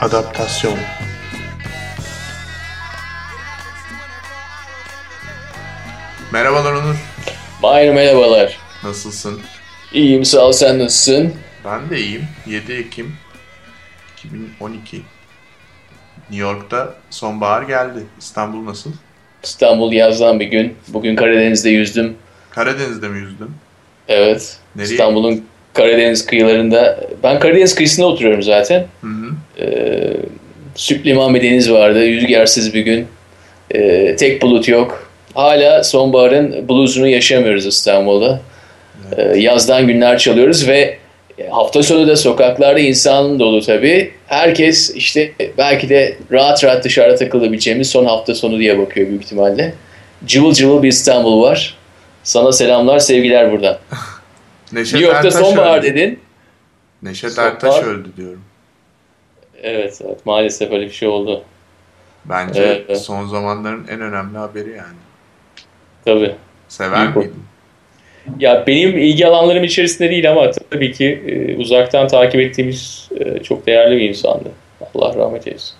Adaptasyon Merhabalar Onur. Mahir merhabalar. Nasılsın? İyiyim sağ ol sen nasılsın? Ben de iyiyim. 7 Ekim 2012. New York'ta sonbahar geldi. İstanbul nasıl? İstanbul yazdan bir gün. Bugün Karadeniz'de yüzdüm. Karadeniz'de mi yüzdün? Evet. Nereye? İstanbul'un Karadeniz kıyılarında. Ben Karadeniz kıyısında oturuyorum zaten. Hı hı. Ee, Süpliman bir deniz vardı. Rüzgarsız bir gün. Ee, tek bulut yok. Hala sonbaharın bluzunu yaşamıyoruz İstanbul'da. Ee, yazdan günler çalıyoruz ve hafta sonu da sokaklarda insan dolu tabii. Herkes işte belki de rahat rahat dışarıda takılabileceğimiz son hafta sonu diye bakıyor büyük ihtimalle. Cıvıl cıvıl bir İstanbul var. Sana selamlar, sevgiler buradan. Neşet New York'ta Ertaş sonbahar öldü. dedin. Neşet. Ertaş öldü diyorum. Evet, evet maalesef öyle bir şey oldu. Bence Evet, evet. son zamanların en önemli haberi yani. Tabii. Sever İyi miydin? Ya benim ilgi alanlarım içerisinde değil ama tabii ki e, uzaktan takip ettiğimiz e, çok değerli bir insandı. Allah rahmet eylesin.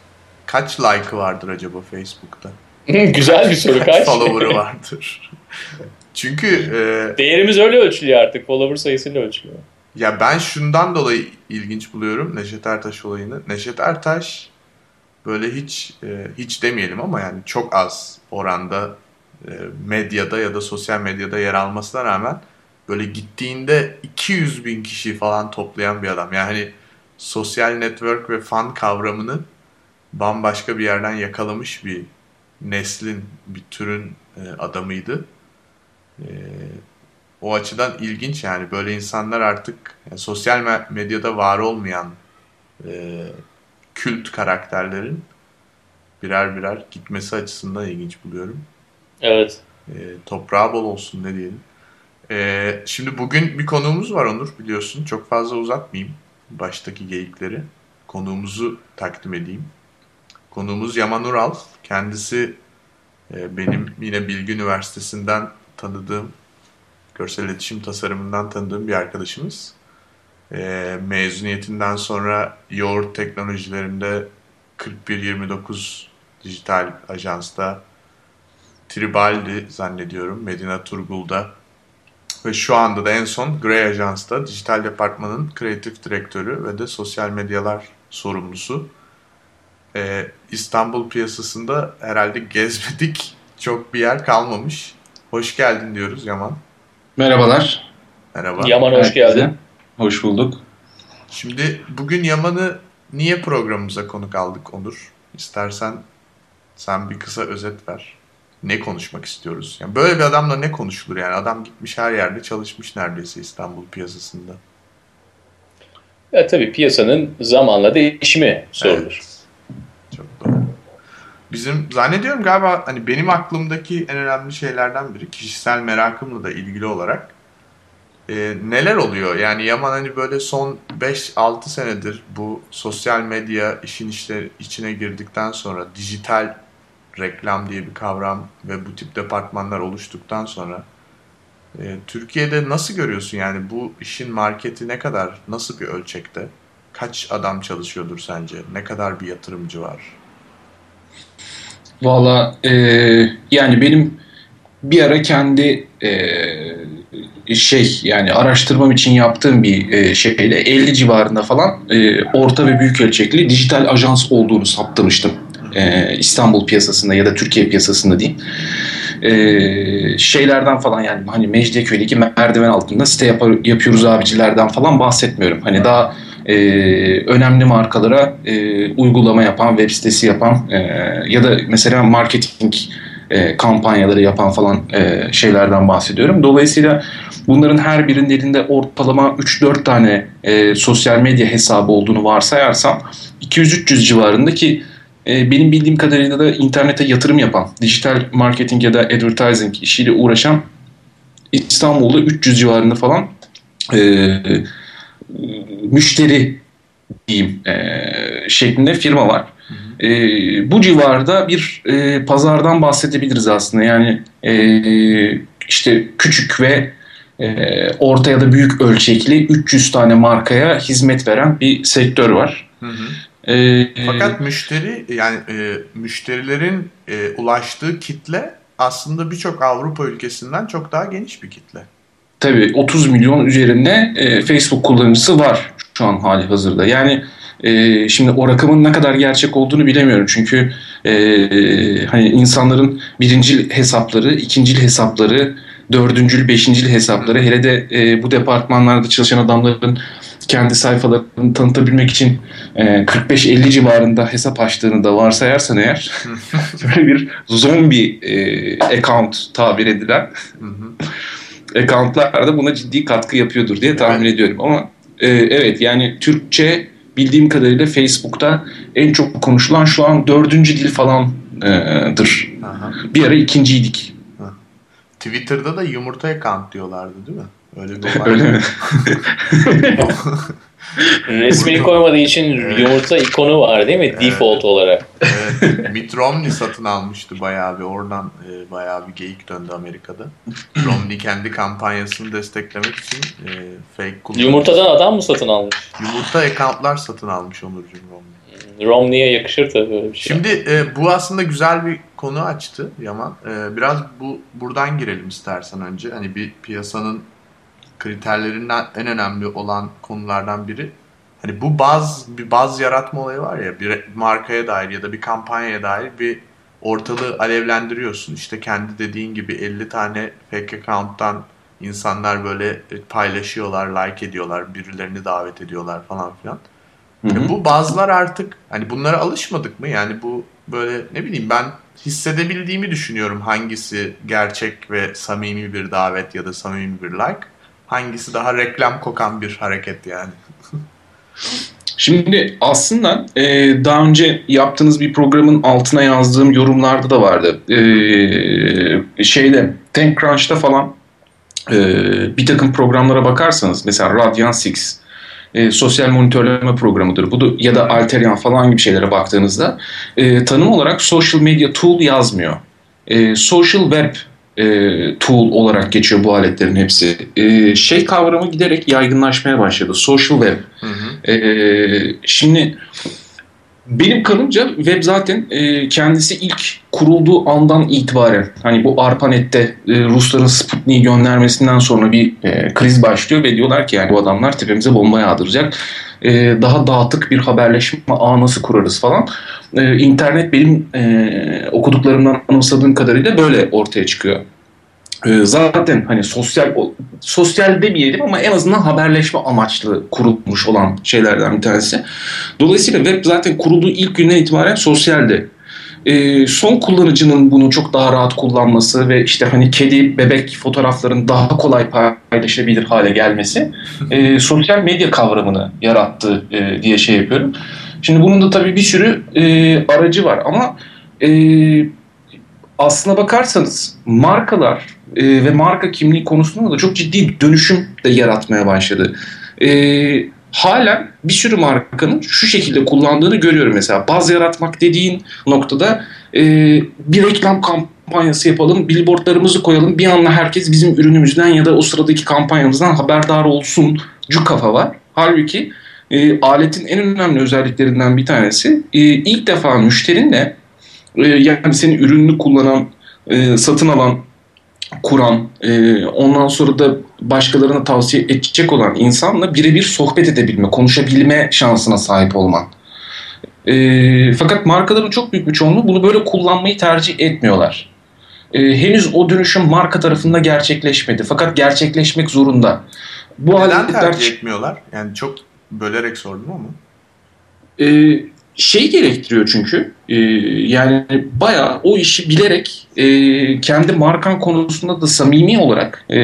Kaç like'ı vardır acaba Facebook'ta? Güzel bir soru kaç? follower'ı vardır? Çünkü e, Değerimiz öyle ölçülüyor artık. Follower sayısıyla ölçülüyor. Ya ben şundan dolayı ilginç buluyorum Neşet Ertaş olayını. Neşet Ertaş böyle hiç e, hiç demeyelim ama yani çok az oranda e, medyada ya da sosyal medyada yer almasına rağmen böyle gittiğinde 200 bin kişi falan toplayan bir adam. Yani hani sosyal network ve fan kavramını bambaşka bir yerden yakalamış bir neslin, bir türün e, adamıydı. E, o açıdan ilginç yani böyle insanlar artık yani sosyal me- medyada var olmayan e, kült karakterlerin birer birer gitmesi açısından ilginç buluyorum. Evet. E, toprağı bol olsun ne diyelim. E, şimdi bugün bir konuğumuz var Onur biliyorsun. Çok fazla uzatmayayım baştaki geyikleri. Konuğumuzu takdim edeyim. Konuğumuz Yaman Ural. Kendisi e, benim yine Bilgi Üniversitesi'nden tanıdığım, görsel iletişim tasarımından tanıdığım bir arkadaşımız. E, mezuniyetinden sonra yoğurt teknolojilerinde 4129 dijital ajansta Tribaldi zannediyorum Medina Turgul'da ve şu anda da en son Grey Ajans'ta dijital departmanın kreatif direktörü ve de sosyal medyalar sorumlusu. Ee, İstanbul piyasasında herhalde gezmedik çok bir yer kalmamış. Hoş geldin diyoruz Yaman. Merhabalar. Merhaba. Yaman hoş Herkese. geldin. Hoş bulduk. Şimdi bugün Yaman'ı niye programımıza konuk aldık Onur? İstersen sen bir kısa özet ver. Ne konuşmak istiyoruz? Yani böyle bir adamla ne konuşulur yani? Adam gitmiş her yerde çalışmış neredeyse İstanbul piyasasında. Ya tabii piyasanın zamanla değişimi sorulur. Çok doğru. Bizim zannediyorum galiba hani benim aklımdaki en önemli şeylerden biri kişisel merakımla da ilgili olarak e, neler oluyor? Yani Yaman hani böyle son 5-6 senedir bu sosyal medya işin işte içine girdikten sonra dijital reklam diye bir kavram ve bu tip departmanlar oluştuktan sonra e, Türkiye'de nasıl görüyorsun yani bu işin marketi ne kadar nasıl bir ölçekte? Kaç adam çalışıyordur sence? Ne kadar bir yatırımcı var? Valla e, yani benim bir ara kendi e, şey yani araştırmam için yaptığım bir e, şeyle 50 civarında falan e, orta ve büyük ölçekli dijital ajans olduğunu saptamıştım. E, İstanbul piyasasında ya da Türkiye piyasasında diyeyim. E, şeylerden falan yani hani Mecidiyeköy'deki merdiven altında site yapar, yapıyoruz abicilerden falan bahsetmiyorum. Hani daha e, önemli markalara e, uygulama yapan, web sitesi yapan e, ya da mesela marketing e, kampanyaları yapan falan e, şeylerden bahsediyorum. Dolayısıyla bunların her birinin elinde ortalama 3-4 tane e, sosyal medya hesabı olduğunu varsayarsam 200-300 civarındaki e, benim bildiğim kadarıyla da internete yatırım yapan, dijital marketing ya da advertising işiyle uğraşan İstanbul'da 300 civarında falan e, müşteri diyeyim e, şeklinde firma var. E, bu civarda bir e, pazardan bahsedebiliriz aslında. Yani e, işte küçük ve e, orta ya da büyük ölçekli 300 tane markaya hizmet veren bir sektör var. Hı hı. E, Fakat müşteri yani e, müşterilerin e, ulaştığı kitle aslında birçok Avrupa ülkesinden çok daha geniş bir kitle. Tabii 30 milyon üzerinde e, Facebook kullanıcısı var şu an hali hazırda. Yani e, şimdi o rakamın ne kadar gerçek olduğunu bilemiyorum. Çünkü e, hani insanların birincil hesapları, ikincil hesapları, dördüncül, beşincil hesapları hele de e, bu departmanlarda çalışan adamların kendi sayfalarını tanıtabilmek için e, 45-50 civarında hesap açtığını da varsayarsan eğer böyle bir zombi e, account tabir edilen accountlar da buna ciddi katkı yapıyordur diye tahmin evet. ediyorum. Ama e, evet yani Türkçe bildiğim kadarıyla Facebook'ta en çok konuşulan şu an dördüncü dil falandır. E, bir ara ikinciydik. Twitter'da da yumurta account diyorlardı değil mi? Öyle bir. Öyle mi? Resmini koymadığı için yumurta ikonu var değil mi? Evet. Default olarak. Evet. Mitt Romney satın almıştı bayağı bir. Oradan e, bayağı bir geyik döndü Amerika'da. Romney kendi kampanyasını desteklemek için e, fake kullanmış. Yumurtadan adam mı satın almış? Yumurta accountlar satın almış Onurcuğum Romney. Romney'e yakışır tabii böyle bir şey. Şimdi e, bu aslında güzel bir konu açtı Yaman. E, biraz bu buradan girelim istersen önce. Hani bir piyasanın kriterlerinden en önemli olan konulardan biri. Hani bu baz bir baz yaratma olayı var ya bir markaya dair ya da bir kampanyaya dair bir ortalığı alevlendiriyorsun. İşte kendi dediğin gibi 50 tane fake account'tan insanlar böyle paylaşıyorlar, like ediyorlar, birilerini davet ediyorlar falan filan. Hı hı. Bu bazılar artık hani bunlara alışmadık mı? Yani bu böyle ne bileyim ben hissedebildiğimi düşünüyorum hangisi gerçek ve samimi bir davet ya da samimi bir like. Hangisi daha reklam kokan bir hareket yani? Şimdi aslında e, daha önce yaptığınız bir programın altına yazdığım yorumlarda da vardı. E, şeyde TechCrunch'ta falan e, bir takım programlara bakarsanız mesela Radian 6 e, sosyal monitörleme programıdır. Bu da, ya da Alterian falan gibi şeylere baktığınızda e, tanım olarak social media tool yazmıyor. E, social web e, tool olarak geçiyor bu aletlerin hepsi. E, şey kavramı giderek yaygınlaşmaya başladı. Social web. Hı hı. E, şimdi benim kanımca web zaten e, kendisi ilk kurulduğu andan itibaren hani bu ARPANET'te e, Rusların Sputnik'i göndermesinden sonra bir e, kriz başlıyor ve diyorlar ki yani bu adamlar tepemize bomba yağdıracak. E, daha dağıtık bir haberleşme ağı nasıl kurarız falan. E, internet benim e, okuduklarımdan anımsadığım kadarıyla böyle ortaya çıkıyor. E, zaten hani sosyal sosyal demeyelim ama en azından haberleşme amaçlı kurulmuş olan şeylerden bir tanesi. Dolayısıyla web zaten kurulduğu ilk günden itibaren sosyaldi. E, son kullanıcının bunu çok daha rahat kullanması ve işte hani kedi, bebek fotoğrafların daha kolay paylaşabilir hale gelmesi e, sosyal medya kavramını yarattı e, diye şey yapıyorum. Şimdi bunun da tabii bir sürü e, aracı var ama e, aslına bakarsanız markalar e, ve marka kimliği konusunda da çok ciddi dönüşüm de yaratmaya başladı. E, halen bir sürü markanın şu şekilde kullandığını görüyorum mesela. Baz yaratmak dediğin noktada e, bir reklam kampanyası yapalım, billboardlarımızı koyalım. Bir anda herkes bizim ürünümüzden ya da o sıradaki kampanyamızdan haberdar olsun cu kafa var. Halbuki e, aletin en önemli özelliklerinden bir tanesi e, ilk defa müşterinle e, yani senin ürününü kullanan, e, satın alan kuran, e, ondan sonra da başkalarına tavsiye edecek olan insanla birebir sohbet edebilme, konuşabilme şansına sahip olman. E, fakat markaların çok büyük bir çoğunluğu bunu böyle kullanmayı tercih etmiyorlar. E, henüz o dönüşüm marka tarafında gerçekleşmedi. Fakat gerçekleşmek zorunda. Bu Neden tercih etmiyorlar? Yani çok bölerek sordum ama. E, şey gerektiriyor çünkü e, yani bayağı o işi bilerek e, kendi markan konusunda da samimi olarak e,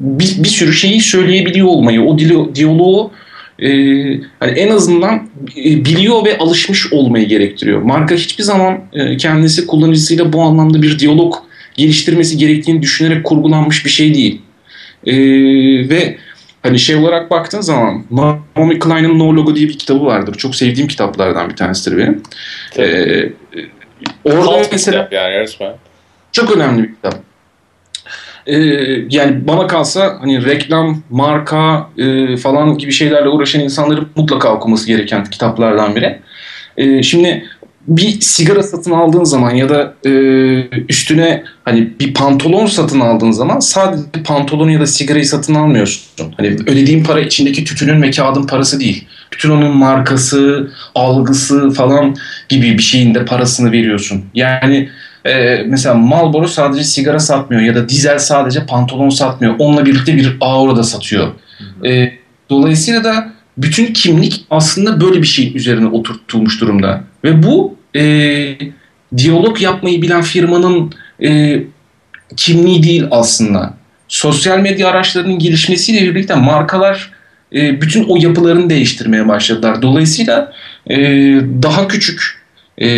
bir, bir sürü şeyi söyleyebiliyor olmayı o dilo, diyaloğu e, hani en azından e, biliyor ve alışmış olmayı gerektiriyor. Marka hiçbir zaman e, kendisi kullanıcısıyla bu anlamda bir diyalog geliştirmesi gerektiğini düşünerek kurgulanmış bir şey değil. E, ve hani şey olarak baktığın zaman Naomi Klein'in No Logo diye bir kitabı vardır. Çok sevdiğim kitaplardan bir tanesidir benim. Ee, orada Alt mesela kitap yani resmen. çok önemli bir kitap. e, yani bana kalsa hani reklam, marka e, falan gibi şeylerle uğraşan insanların mutlaka okuması gereken kitaplardan biri. E, şimdi bir sigara satın aldığın zaman ya da e, üstüne hani bir pantolon satın aldığın zaman sadece pantolonu ya da sigarayı satın almıyorsun. Hani ödediğin para içindeki tütünün ve kağıdın parası değil. Bütün onun markası, algısı falan gibi bir şeyin de parasını veriyorsun. Yani e, mesela Marlboro sadece sigara satmıyor ya da dizel sadece pantolon satmıyor. Onunla birlikte bir aura da satıyor. E, dolayısıyla da bütün kimlik aslında böyle bir şeyin üzerine oturtulmuş durumda. Ve bu e, diyalog yapmayı bilen firmanın e, kimliği değil aslında. Sosyal medya araçlarının gelişmesiyle birlikte markalar e, bütün o yapılarını değiştirmeye başladılar. Dolayısıyla e, daha küçük e,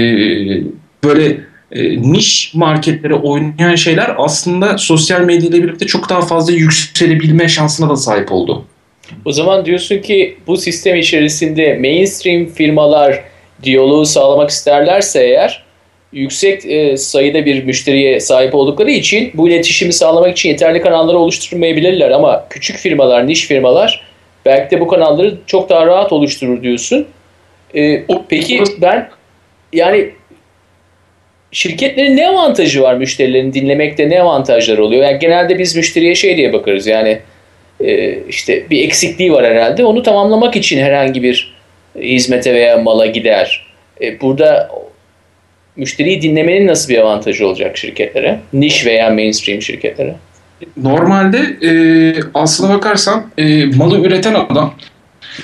böyle e, niş marketlere oynayan şeyler aslında sosyal medya ile birlikte çok daha fazla yükselebilme şansına da sahip oldu. O zaman diyorsun ki bu sistem içerisinde mainstream firmalar diyaloğu sağlamak isterlerse eğer yüksek e, sayıda bir müşteriye sahip oldukları için bu iletişimi sağlamak için yeterli kanalları oluşturmayabilirler ama küçük firmalar, niş firmalar belki de bu kanalları çok daha rahat oluşturur diyorsun. E, peki ben yani şirketlerin ne avantajı var müşterilerini dinlemekte ne avantajları oluyor? Yani genelde biz müşteriye şey diye bakarız yani e, işte bir eksikliği var herhalde onu tamamlamak için herhangi bir hizmete veya mala gider. E, burada müşteriyi dinlemenin nasıl bir avantajı olacak şirketlere? Niş veya mainstream şirketlere? Normalde e, aslına bakarsan e, malı üreten adam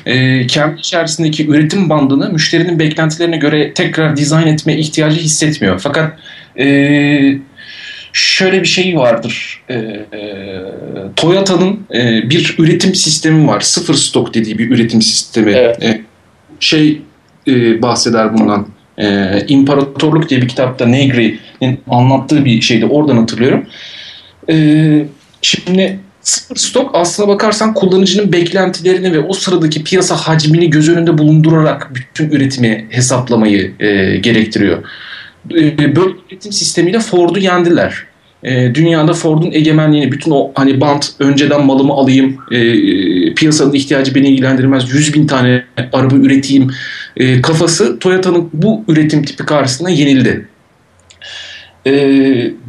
e, kendi içerisindeki üretim bandını müşterinin beklentilerine göre tekrar dizayn etme ihtiyacı hissetmiyor. Fakat e, şöyle bir şey vardır. E, e, Toyota'nın e, bir üretim sistemi var. Sıfır stok dediği bir üretim sistemi. Evet. E, şey e, bahseder bundan. E, İmparatorluk diye bir kitapta Negri'nin anlattığı bir şeydi. Oradan hatırlıyorum. E, şimdi sıfır stok aslına bakarsan kullanıcının beklentilerini ve o sıradaki piyasa hacmini göz önünde bulundurarak bütün üretimi hesaplamayı e, gerektiriyor. E, böyle üretim sistemiyle Ford'u yendiler. E, dünyada Ford'un egemenliğini bütün o hani bant önceden malımı alayım e, piyasanın ihtiyacı beni ilgilendirmez 100 bin tane araba üreteyim e, kafası Toyota'nın bu üretim tipi karşısında yenildi. E,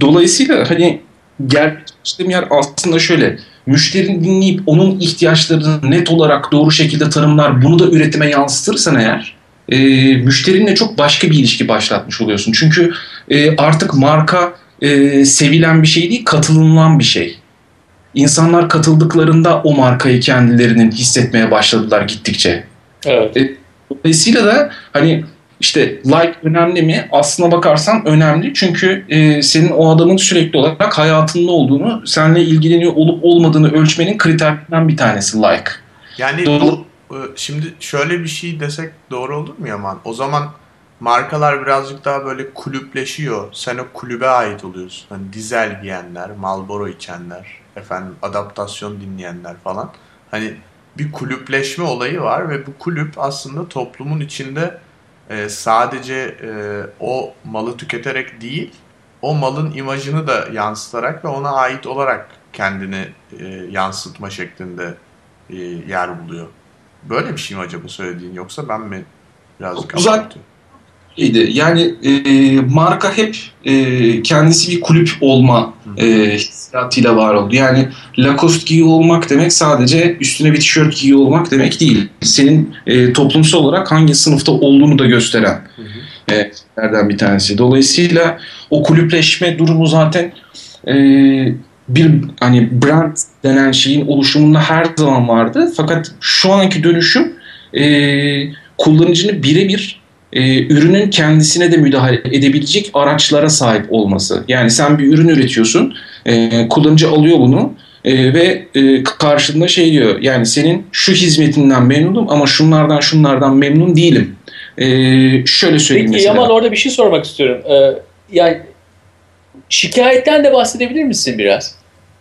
dolayısıyla hani gerçekleştiğim yer aslında şöyle müşterini dinleyip onun ihtiyaçlarını net olarak doğru şekilde tanımlar bunu da üretime yansıtırsan eğer e, müşterinle çok başka bir ilişki başlatmış oluyorsun. Çünkü e, artık marka e, sevilen bir şey değil, katılınan bir şey. İnsanlar katıldıklarında o markayı kendilerinin hissetmeye başladılar gittikçe. Evet. E, dolayısıyla da hani işte like önemli mi? Aslına bakarsan önemli. Çünkü e, senin o adamın sürekli olarak hayatında olduğunu, seninle ilgileniyor olup olmadığını ölçmenin kriterlerinden bir tanesi like. Yani bu e, şimdi şöyle bir şey desek doğru olur mu Yaman? O zaman markalar birazcık daha böyle kulüpleşiyor. Sen o kulübe ait oluyorsun. Hani dizel giyenler, Marlboro içenler, efendim adaptasyon dinleyenler falan. Hani bir kulüpleşme olayı var ve bu kulüp aslında toplumun içinde e, sadece e, o malı tüketerek değil, o malın imajını da yansıtarak ve ona ait olarak kendini e, yansıtma şeklinde e, yer buluyor. Böyle bir şey mi acaba söylediğin yoksa ben mi birazcık Uzak, iyiydi. Yani e, marka hep e, kendisi bir kulüp olma e, hissiyatıyla var oldu. Yani Lacoste giyiyor olmak demek sadece üstüne bir tişört giyiyor olmak demek değil. Senin e, toplumsal olarak hangi sınıfta olduğunu da gösteren e, bir tanesi. Dolayısıyla o kulüpleşme durumu zaten e, bir hani brand denen şeyin oluşumunda her zaman vardı. Fakat şu anki dönüşüm e, kullanıcını birebir e, ürünün kendisine de müdahale edebilecek araçlara sahip olması. Yani sen bir ürün üretiyorsun, e, kullanıcı alıyor bunu e, ve e, karşında şey diyor yani senin şu hizmetinden memnunum ama şunlardan şunlardan memnun değilim. E, şöyle söyleyeyim Peki, mesela. Yaman orada bir şey sormak istiyorum. Ee, yani şikayetten de bahsedebilir misin biraz?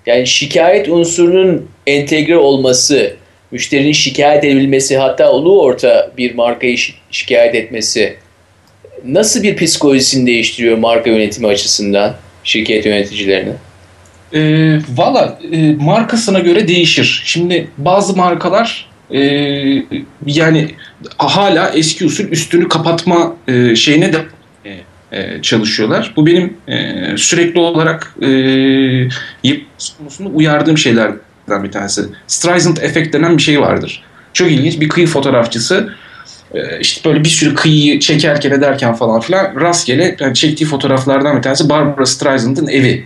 Yani şikayet unsurunun entegre olması müşterinin şikayet edebilmesi hatta ulu orta bir markayı şikayet etmesi nasıl bir psikolojisini değiştiriyor marka yönetimi açısından şirket yöneticilerinin? E, Valla e, markasına göre değişir. Şimdi bazı markalar e, yani hala eski usul üstünü kapatma e, şeyine de e, çalışıyorlar. Bu benim e, sürekli olarak e, konusunda uyardığım şeylerden bir tanesi. Streisand efekt denen bir şey vardır. Çok ilginç bir kıyı fotoğrafçısı e, işte böyle bir sürü kıyıyı çekerken ederken falan filan rastgele yani çektiği fotoğraflardan bir tanesi Barbara Streisand'ın evi.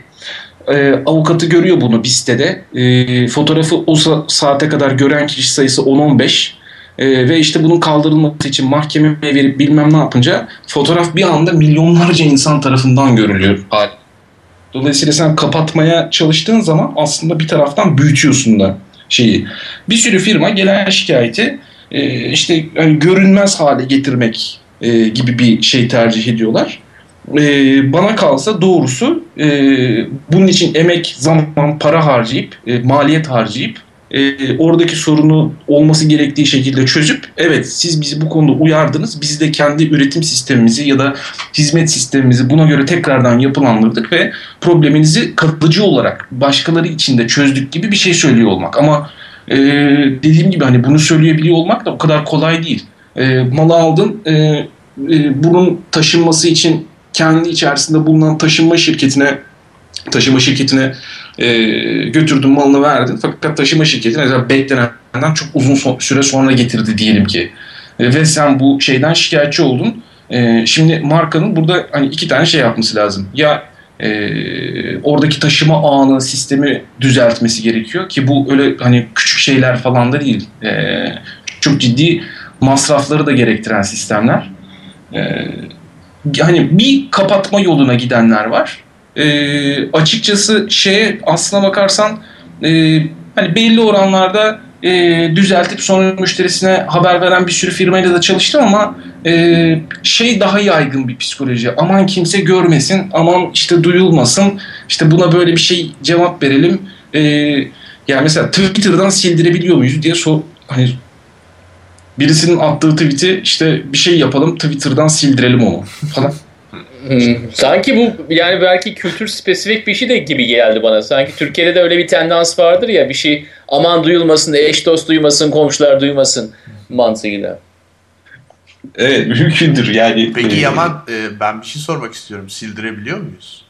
E, avukatı görüyor bunu bir sitede. E, fotoğrafı o saate kadar gören kişi sayısı 10-15. E, ve işte bunun kaldırılması için mahkemeye verip bilmem ne yapınca fotoğraf bir anda milyonlarca insan tarafından görülüyor. Dolayısıyla sen kapatmaya çalıştığın zaman aslında bir taraftan büyütüyorsun da şeyi. Bir sürü firma gelen şikayeti e, işte yani görünmez hale getirmek e, gibi bir şey tercih ediyorlar. E, bana kalsa doğrusu e, bunun için emek, zaman, para harcayıp, e, maliyet harcayıp e, oradaki sorunu olması gerektiği şekilde çözüp evet siz bizi bu konuda uyardınız. Biz de kendi üretim sistemimizi ya da hizmet sistemimizi buna göre tekrardan yapılandırdık ve probleminizi kalıcı olarak başkaları için de çözdük gibi bir şey söylüyor olmak. Ama e, dediğim gibi hani bunu söyleyebiliyor olmak da o kadar kolay değil. E, malı aldın e, e, bunun taşınması için kendi içerisinde bulunan taşınma şirketine taşıma şirketine e, götürdün malını verdin. Fakat taşıma şirketi mesela beklenenden çok uzun so- süre sonra getirdi diyelim ki. E, ve sen bu şeyden şikayetçi oldun. E, şimdi markanın burada hani iki tane şey yapması lazım. Ya e, oradaki taşıma ağını, sistemi düzeltmesi gerekiyor ki bu öyle hani küçük şeyler falan da değil. E, çok ciddi masrafları da gerektiren sistemler. E, hani bir kapatma yoluna gidenler var e, açıkçası şeye aslına bakarsan e, hani belli oranlarda e, düzeltip sonra müşterisine haber veren bir sürü firmayla da çalıştım ama e, şey daha yaygın bir psikoloji. Aman kimse görmesin, aman işte duyulmasın, işte buna böyle bir şey cevap verelim. E, yani mesela Twitter'dan sildirebiliyor muyuz diye sor, hani birisinin attığı tweet'i işte bir şey yapalım Twitter'dan sildirelim onu falan. Hmm. Sanki bu yani belki kültür spesifik bir şey de gibi geldi bana. Sanki Türkiye'de de öyle bir tendans vardır ya bir şey aman duyulmasın, eş dost duymasın, komşular duymasın mantığıyla. Evet mümkündür yani. Peki Yaman e, ben bir şey sormak istiyorum. Sildirebiliyor muyuz?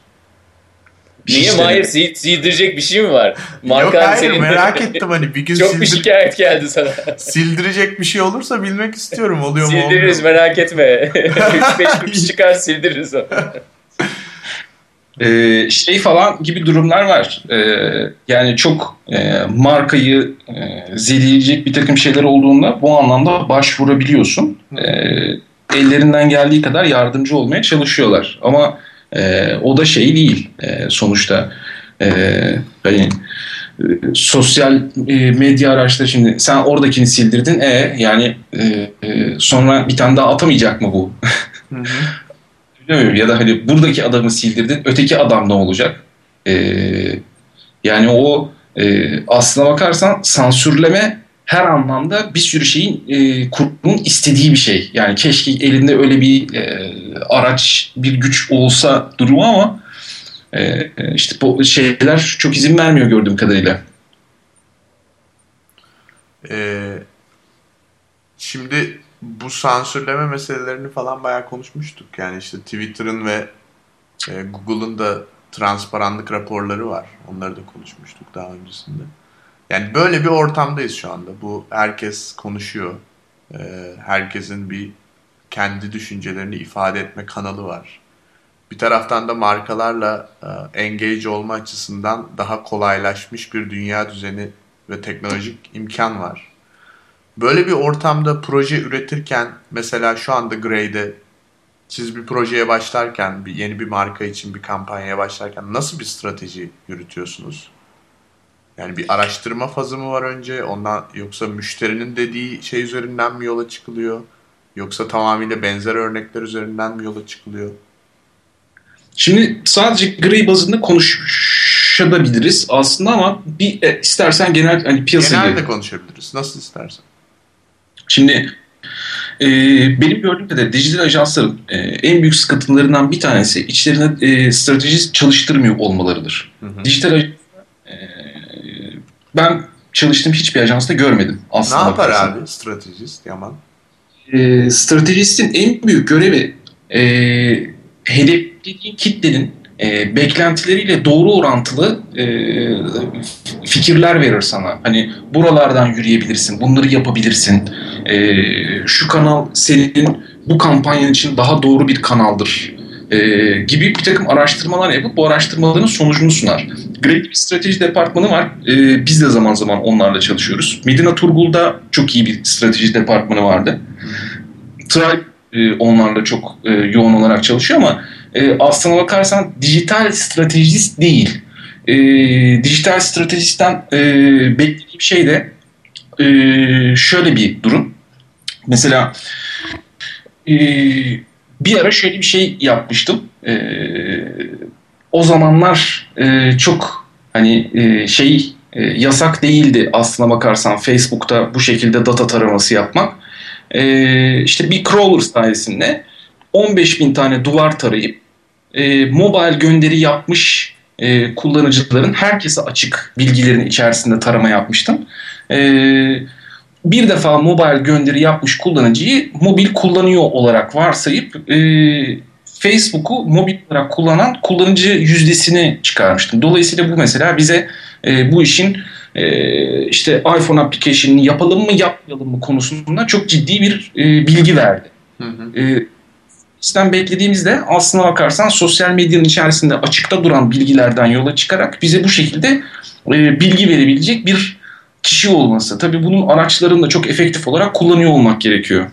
Niye işte... Mahir sildirecek bir şey mi var? Markan Yok hayır senin... merak ettim hani bir gün Çok sildir... bir şikayet geldi sana. sildirecek bir şey olursa bilmek istiyorum oluyor mu Sildiririz merak etme. 3-5 kuruş çıkar sildiririz onu. Ee, şey falan gibi durumlar var. Ee, yani çok e, markayı e, zeleyecek bir takım şeyler olduğunda bu anlamda başvurabiliyorsun. E, ellerinden geldiği kadar yardımcı olmaya çalışıyorlar. Ama e, o da şey değil e, sonuçta. E, hani e, sosyal e, medya araçları şimdi sen oradakini sildirdin e yani e, e, sonra bir tane daha atamayacak mı bu? Hı hı. ya da hani buradaki adamı sildirdin öteki adam ne olacak? E, yani o e, aslına bakarsan sansürleme her anlamda bir sürü şeyin e, kurumun istediği bir şey. Yani keşke elinde öyle bir e, araç, bir güç olsa durumu ama e, işte bu şeyler çok izin vermiyor gördüğüm kadarıyla. Ee, şimdi bu sansürleme meselelerini falan bayağı konuşmuştuk. Yani işte Twitter'ın ve e, Google'ın da transparanlık raporları var. Onları da konuşmuştuk daha öncesinde. Yani böyle bir ortamdayız şu anda. Bu herkes konuşuyor. Ee, herkesin bir kendi düşüncelerini ifade etme kanalı var. Bir taraftan da markalarla e, engage olma açısından daha kolaylaşmış bir dünya düzeni ve teknolojik imkan var. Böyle bir ortamda proje üretirken mesela şu anda Grey'de siz bir projeye başlarken, bir yeni bir marka için bir kampanyaya başlarken nasıl bir strateji yürütüyorsunuz? Yani bir araştırma fazı mı var önce? Ondan yoksa müşterinin dediği şey üzerinden mi yola çıkılıyor? Yoksa tamamıyla benzer örnekler üzerinden mi yola çıkılıyor? Şimdi sadece Gray bazında konuşabiliriz aslında ama bir e, istersen genel hani piyasa Genelde konuşabiliriz. Nasıl istersen. Şimdi e, benim gördüğüm kadarıyla dijital ajansların e, en büyük sıkıntılarından bir tanesi içlerine e, strateji çalıştırmıyor olmalarıdır. Hı hı. Dijital ben çalıştığım hiçbir ajansta görmedim aslında. Ne yapar bakarsan. abi stratejist Yaman? E, stratejistin en büyük görevi e, hedeflediğin kitlenin e, beklentileriyle doğru orantılı e, fikirler verir sana. Hani buralardan yürüyebilirsin, bunları yapabilirsin. E, şu kanal senin bu kampanyan için daha doğru bir kanaldır e, gibi bir takım araştırmalar yapıp bu araştırmaların sonucunu sunar. Great bir strateji departmanı var. E, biz de zaman zaman onlarla çalışıyoruz. Medina Turgul'da çok iyi bir strateji departmanı vardı. Tribe e, onlarla çok e, yoğun olarak çalışıyor ama e, aslına bakarsan dijital stratejist değil. E, dijital stratejistten e, beklediğim şey de e, şöyle bir durum. Mesela e, bir ara şöyle bir şey yapmıştım. E, o zamanlar e, çok hani e, şey e, yasak değildi aslına bakarsan Facebook'ta bu şekilde data taraması yapmak. E, işte bir crawler sayesinde 15 bin tane duvar tarayıp e, mobile gönderi yapmış e, kullanıcıların herkese açık bilgilerin içerisinde tarama yapmıştım. E, bir defa mobile gönderi yapmış kullanıcıyı mobil kullanıyor olarak varsayıp e, Facebook'u mobil olarak kullanan kullanıcı yüzdesini çıkarmıştım. Dolayısıyla bu mesela bize e, bu işin e, işte iPhone application'ını yapalım mı yapmayalım mı konusunda çok ciddi bir e, bilgi verdi. Hı hı. E, bizden beklediğimizde aslına bakarsan sosyal medyanın içerisinde açıkta duran bilgilerden yola çıkarak bize bu şekilde e, bilgi verebilecek bir kişi olması. Tabii bunun araçlarını da çok efektif olarak kullanıyor olmak gerekiyor.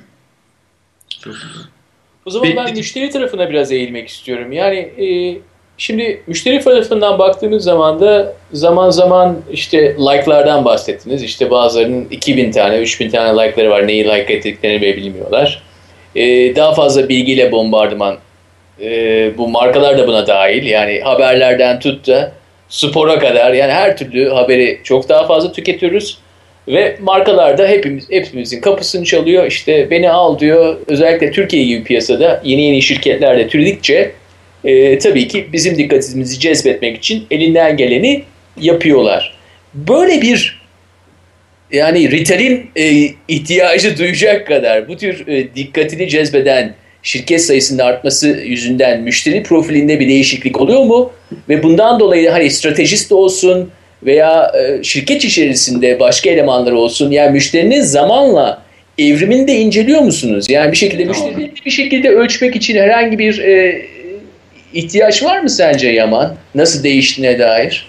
O zaman ben müşteri tarafına biraz eğilmek istiyorum. Yani e, şimdi müşteri tarafından baktığımız zaman da zaman zaman işte like'lardan bahsettiniz. İşte bazılarının 2000 tane, 3000 tane like'ları var. Neyi like ettiklerini bile bilmiyorlar. E, daha fazla bilgiyle bombardıman. E, bu markalar da buna dahil. Yani haberlerden tut da spora kadar yani her türlü haberi çok daha fazla tüketiyoruz. Ve markalar da hepimiz, hepimizin kapısını çalıyor. İşte beni al diyor. Özellikle Türkiye gibi piyasada yeni yeni şirketler de türedikçe e, tabii ki bizim dikkatimizi cezbetmek için elinden geleni yapıyorlar. Böyle bir yani retail'in e, ihtiyacı duyacak kadar bu tür e, dikkatini cezbeden şirket sayısının artması yüzünden müşteri profilinde bir değişiklik oluyor mu? Ve bundan dolayı hani stratejist olsun veya e, şirket içerisinde başka elemanlar olsun yani müşterinin zamanla evrimini de inceliyor musunuz? Yani bir şekilde müşteriyi bir şekilde ölçmek için herhangi bir e, ihtiyaç var mı sence Yaman? Nasıl değiştiğine dair?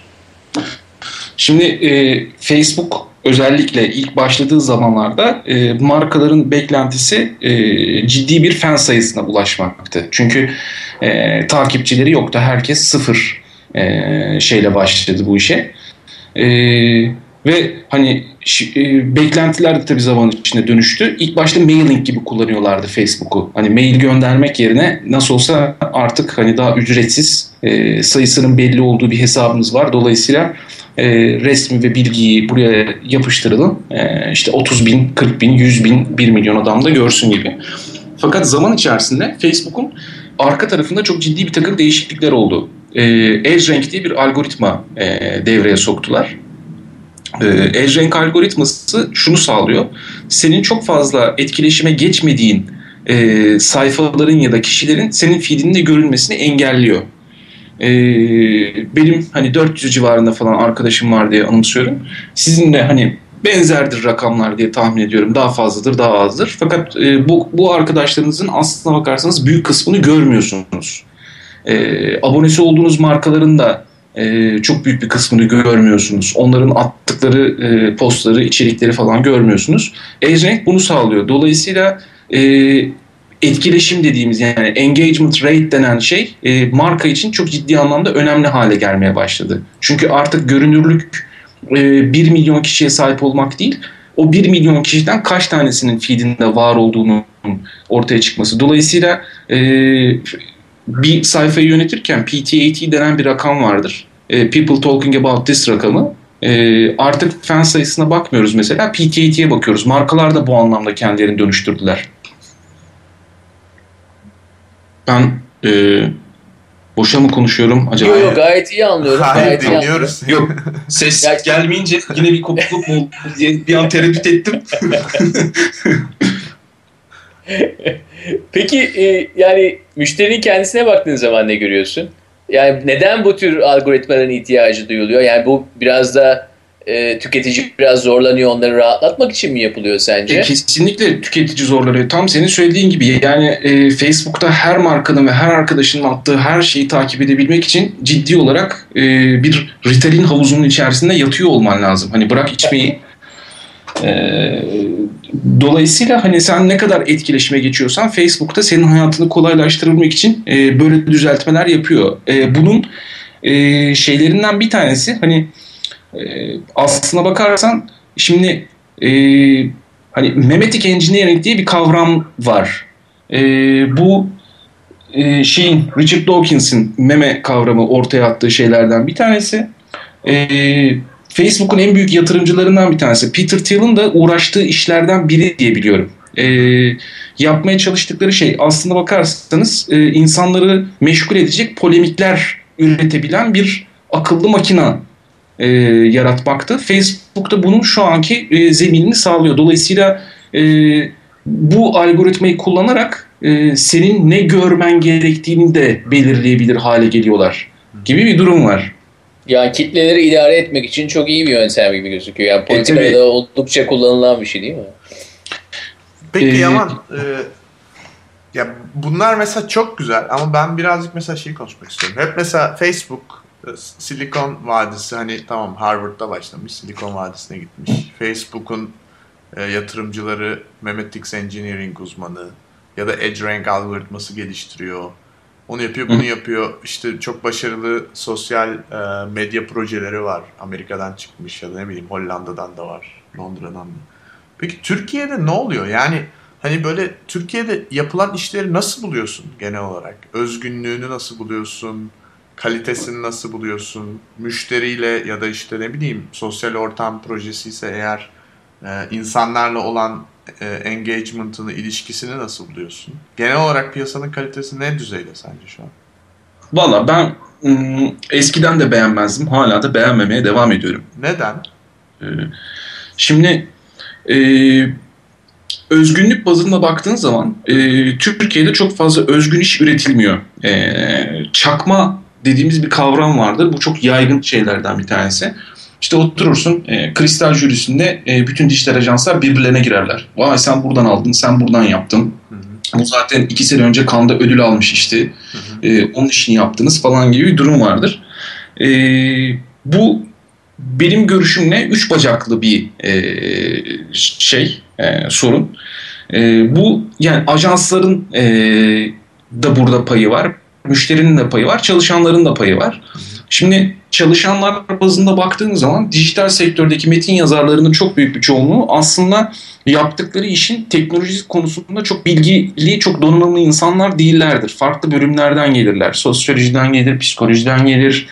Şimdi e, Facebook özellikle ilk başladığı zamanlarda e, markaların beklentisi e, ciddi bir fan sayısına ulaşmaktı. Çünkü e, takipçileri yoktu. Herkes sıfır e, şeyle başladı bu işe. E, ve hani e, beklentiler de tabii zaman içinde dönüştü. İlk başta mailing gibi kullanıyorlardı Facebook'u. Hani mail göndermek yerine nasıl olsa artık hani daha ücretsiz e, sayısının belli olduğu bir hesabımız var. Dolayısıyla e, resmi ve bilgiyi buraya yapıştıralım. E, işte 30 bin, 40 bin, 100 bin, 1 milyon adam da görsün gibi. Fakat zaman içerisinde Facebook'un arka tarafında çok ciddi bir takım değişiklikler oldu. E, EdgeRank diye bir algoritma e, devreye soktular. E, EdgeRank algoritması şunu sağlıyor. Senin çok fazla etkileşime geçmediğin e, sayfaların ya da kişilerin senin feedinde görünmesini engelliyor. Ee, benim hani 400 civarında falan arkadaşım var diye anımsıyorum. Sizin de hani benzerdir rakamlar diye tahmin ediyorum. Daha fazladır, daha azdır. Fakat e, bu, bu arkadaşlarınızın aslına bakarsanız büyük kısmını görmüyorsunuz. E, abonesi olduğunuz markaların da e, çok büyük bir kısmını görmüyorsunuz. Onların attıkları e, postları, içerikleri falan görmüyorsunuz. EdgeRank bunu sağlıyor. Dolayısıyla e, etkileşim dediğimiz yani engagement rate denen şey e, marka için çok ciddi anlamda önemli hale gelmeye başladı. Çünkü artık görünürlük e, 1 milyon kişiye sahip olmak değil, o 1 milyon kişiden kaç tanesinin feedinde var olduğunu ortaya çıkması. Dolayısıyla e, bir sayfayı yönetirken PTAT denen bir rakam vardır. E, people talking about this rakamı. E, artık fan sayısına bakmıyoruz mesela. PTAT'ye bakıyoruz. Markalar da bu anlamda kendilerini dönüştürdüler. Ben e, Boşa mı konuşuyorum acaba? Yok yok gayet iyi anlıyorum. Hayır gayet iyi dinliyoruz. Yok ses gelmeyince yine bir kopukluk mu diye bir an tereddüt ettim. Peki e, yani müşterinin kendisine baktığın zaman ne görüyorsun? Yani neden bu tür algoritmaların ihtiyacı duyuluyor? Yani bu biraz da e, tüketici biraz zorlanıyor onları rahatlatmak için mi yapılıyor sence? E, kesinlikle tüketici zorları. Tam senin söylediğin gibi yani e, Facebook'ta her markanın ve her arkadaşının attığı her şeyi takip edebilmek için ciddi olarak e, bir Ritalin havuzunun içerisinde yatıyor olman lazım. Hani bırak içmeyi. E, dolayısıyla hani sen ne kadar etkileşime geçiyorsan Facebook'ta senin hayatını kolaylaştırabilmek için e, böyle düzeltmeler yapıyor. E, bunun e, şeylerinden bir tanesi hani e, aslına bakarsan şimdi e, hani memetic engineering diye bir kavram var. E, bu e, şeyin Richard Dawkins'in meme kavramı ortaya attığı şeylerden bir tanesi. E, Facebook'un en büyük yatırımcılarından bir tanesi. Peter Thiel'in de uğraştığı işlerden biri diye biliyorum. E, yapmaya çalıştıkları şey aslında bakarsanız e, insanları meşgul edecek polemikler üretebilen bir akıllı makina e, yaratmaktı. Facebook da bunun şu anki e, zeminini sağlıyor. Dolayısıyla e, bu algoritmayı kullanarak e, senin ne görmen gerektiğini de belirleyebilir hale geliyorlar gibi bir durum var. Yani kitleleri idare etmek için çok iyi bir yöntem gibi gözüküyor. Yani politikada tabii. da oldukça kullanılan bir şey değil mi? Peki Ee, Yaman, e, ya bunlar mesela çok güzel ama ben birazcık mesela şey konuşmak istiyorum. Hep mesela Facebook, e, Silikon Vadisi hani tamam Harvard'da başlamış, Silikon Vadisi'ne gitmiş. Facebook'un e, yatırımcıları Memetics Engineering uzmanı ya da EdgeRank algoritması geliştiriyor. Onu yapıyor, bunu yapıyor. İşte çok başarılı sosyal e, medya projeleri var. Amerika'dan çıkmış ya da ne bileyim Hollanda'dan da var, Londra'dan da. Peki Türkiye'de ne oluyor? Yani hani böyle Türkiye'de yapılan işleri nasıl buluyorsun genel olarak? Özgünlüğünü nasıl buluyorsun? Kalitesini nasıl buluyorsun? Müşteriyle ya da işte ne bileyim sosyal ortam projesi ise eğer e, insanlarla olan e, engagement'ını, ilişkisini nasıl buluyorsun? Genel olarak piyasanın kalitesi ne düzeyde sence şu an? Valla ben ım, eskiden de beğenmezdim. Hala da beğenmemeye devam ediyorum. Neden? Ee, Şimdi e, özgünlük bazında baktığın zaman e, Türkiye'de çok fazla özgün iş üretilmiyor. E, çakma dediğimiz bir kavram vardır. Bu çok yaygın şeylerden bir tanesi. İşte oturursun e, kristal jürisinde e, bütün dijital ajanslar birbirlerine girerler. Vay sen buradan aldın, sen buradan yaptın. Hı hı, Bu zaten iki sene önce Kanda ödül almış işte. hı hı. E, onun işini yaptınız falan gibi bir durum vardır. E, bu benim görüşümle üç bacaklı bir e, şey e, sorun. E, bu yani ajansların e, da burada payı var. Müşterinin de payı var. Çalışanların da payı var. Şimdi çalışanlar bazında baktığınız zaman dijital sektördeki metin yazarlarının çok büyük bir çoğunluğu aslında yaptıkları işin teknoloji konusunda çok bilgili, çok donanımlı insanlar değillerdir. Farklı bölümlerden gelirler. Sosyolojiden gelir, psikolojiden gelir,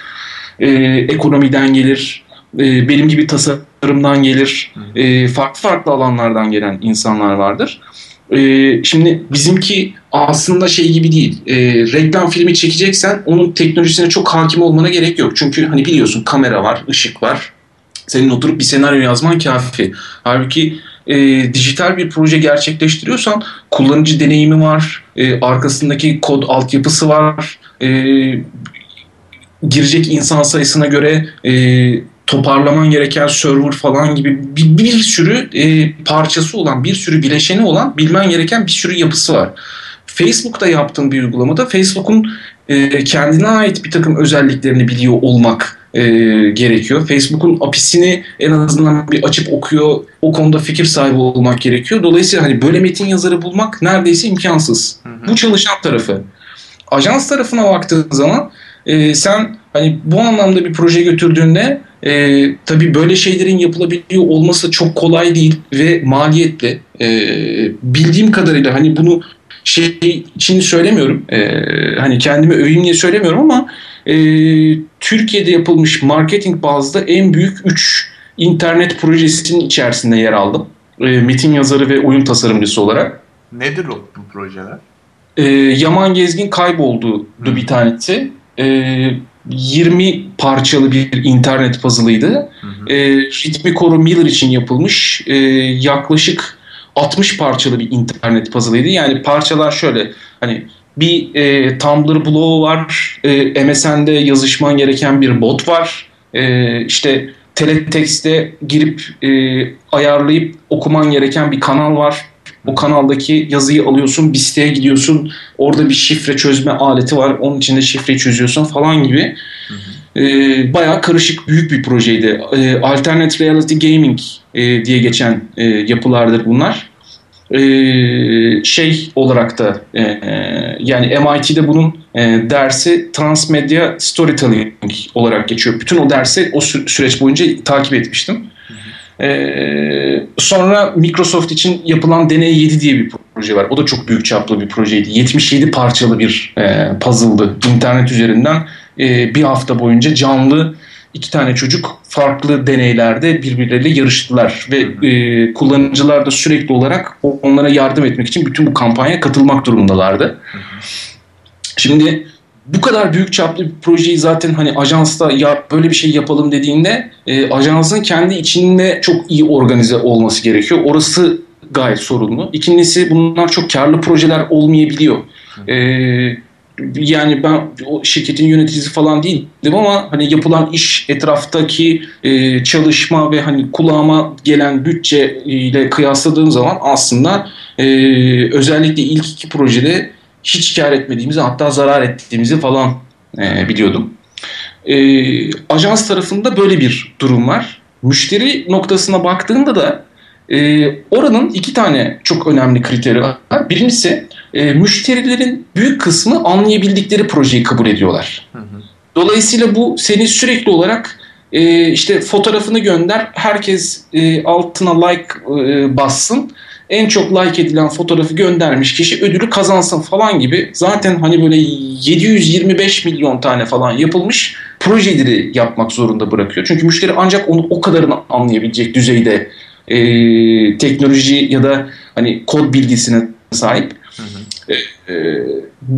e, ekonomiden gelir, e, benim gibi tasarımdan gelir, e, farklı farklı alanlardan gelen insanlar vardır. E, şimdi bizimki aslında şey gibi değil. E, reklam filmi çekeceksen onun teknolojisine çok hakim olmana gerek yok. Çünkü hani biliyorsun kamera var, ışık var. Senin oturup bir senaryo yazman kafi. Halbuki e, dijital bir proje gerçekleştiriyorsan kullanıcı deneyimi var, e, arkasındaki kod altyapısı var, e, girecek insan sayısına göre e, toparlaman gereken server falan gibi bir, bir sürü e, parçası olan, bir sürü bileşeni olan bilmen gereken bir sürü yapısı var. Facebook'ta yaptığın bir uygulamada Facebook'un e, kendine ait bir takım özelliklerini biliyor olmak e, gerekiyor. Facebook'un API'sini en azından bir açıp okuyor, o konuda fikir sahibi olmak gerekiyor. Dolayısıyla hani böyle metin yazarı bulmak neredeyse imkansız. Hı hı. Bu çalışan tarafı. Ajans tarafına baktığın zaman e, sen hani bu anlamda bir proje götürdüğünde e, tabii böyle şeylerin yapılabiliyor olması çok kolay değil ve maliyetli. E, bildiğim kadarıyla hani bunu şey için söylemiyorum. E, hani kendimi öveyim diye söylemiyorum ama e, Türkiye'de yapılmış marketing bazda en büyük 3 internet projesinin içerisinde yer aldım. E, metin yazarı ve oyun tasarımcısı olarak. Nedir o bu projeler? E, Yaman Gezgin kayboldu bir tanesi. e, 20 parçalı bir internet puzzle'ıydı. E, ritmi koru Miller için yapılmış e, yaklaşık 60 parçalı bir internet puzzle'ıydı. Yani parçalar şöyle hani bir e, Tumblr bloğu var, e, MSN'de yazışman gereken bir bot var, e, işte teletext'e girip e, ayarlayıp okuman gereken bir kanal var. O kanaldaki yazıyı alıyorsun, bir siteye gidiyorsun. Orada bir şifre çözme aleti var. Onun içinde şifreyi çözüyorsun falan gibi. Hı hı. E, bayağı karışık büyük bir projeydi. E, Alternate Reality Gaming e, diye geçen e, yapılardır bunlar. E, şey olarak da e, yani MIT'de bunun e, dersi Transmedia Storytelling olarak geçiyor. Bütün o dersi o sü- süreç boyunca takip etmiştim. Ee, sonra Microsoft için yapılan Deney 7 diye bir proje var. O da çok büyük çaplı bir projeydi. 77 parçalı bir e, puzzle'dı. İnternet üzerinden e, bir hafta boyunca canlı iki tane çocuk farklı deneylerde birbirleriyle yarıştılar ve e, kullanıcılar da sürekli olarak onlara yardım etmek için bütün bu kampanyaya katılmak durumundalardı. Şimdi bu kadar büyük çaplı bir projeyi zaten hani ajansta ya böyle bir şey yapalım dediğinde e, ajansın kendi içinde çok iyi organize olması gerekiyor. Orası gayet sorunlu. İkincisi bunlar çok karlı projeler olmayabiliyor. E, yani ben o şirketin yöneticisi falan değildim ama hani yapılan iş etraftaki e, çalışma ve hani kulağıma gelen bütçe ile kıyasladığım zaman aslında e, özellikle ilk iki projede hiç kar etmediğimizi hatta zarar ettiğimizi falan e, biliyordum. E, ajans tarafında böyle bir durum var. Müşteri noktasına baktığında da e, oranın iki tane çok önemli kriteri var. Birincisi e, müşterilerin büyük kısmı anlayabildikleri projeyi kabul ediyorlar. Hı hı. Dolayısıyla bu seni sürekli olarak e, işte fotoğrafını gönder, herkes e, altına like e, bassın en çok like edilen fotoğrafı göndermiş kişi ödülü kazansın falan gibi zaten hani böyle 725 milyon tane falan yapılmış projeleri yapmak zorunda bırakıyor. Çünkü müşteri ancak onu o kadarını anlayabilecek düzeyde e, teknoloji ya da hani kod bilgisine sahip. Hı hı. E, e,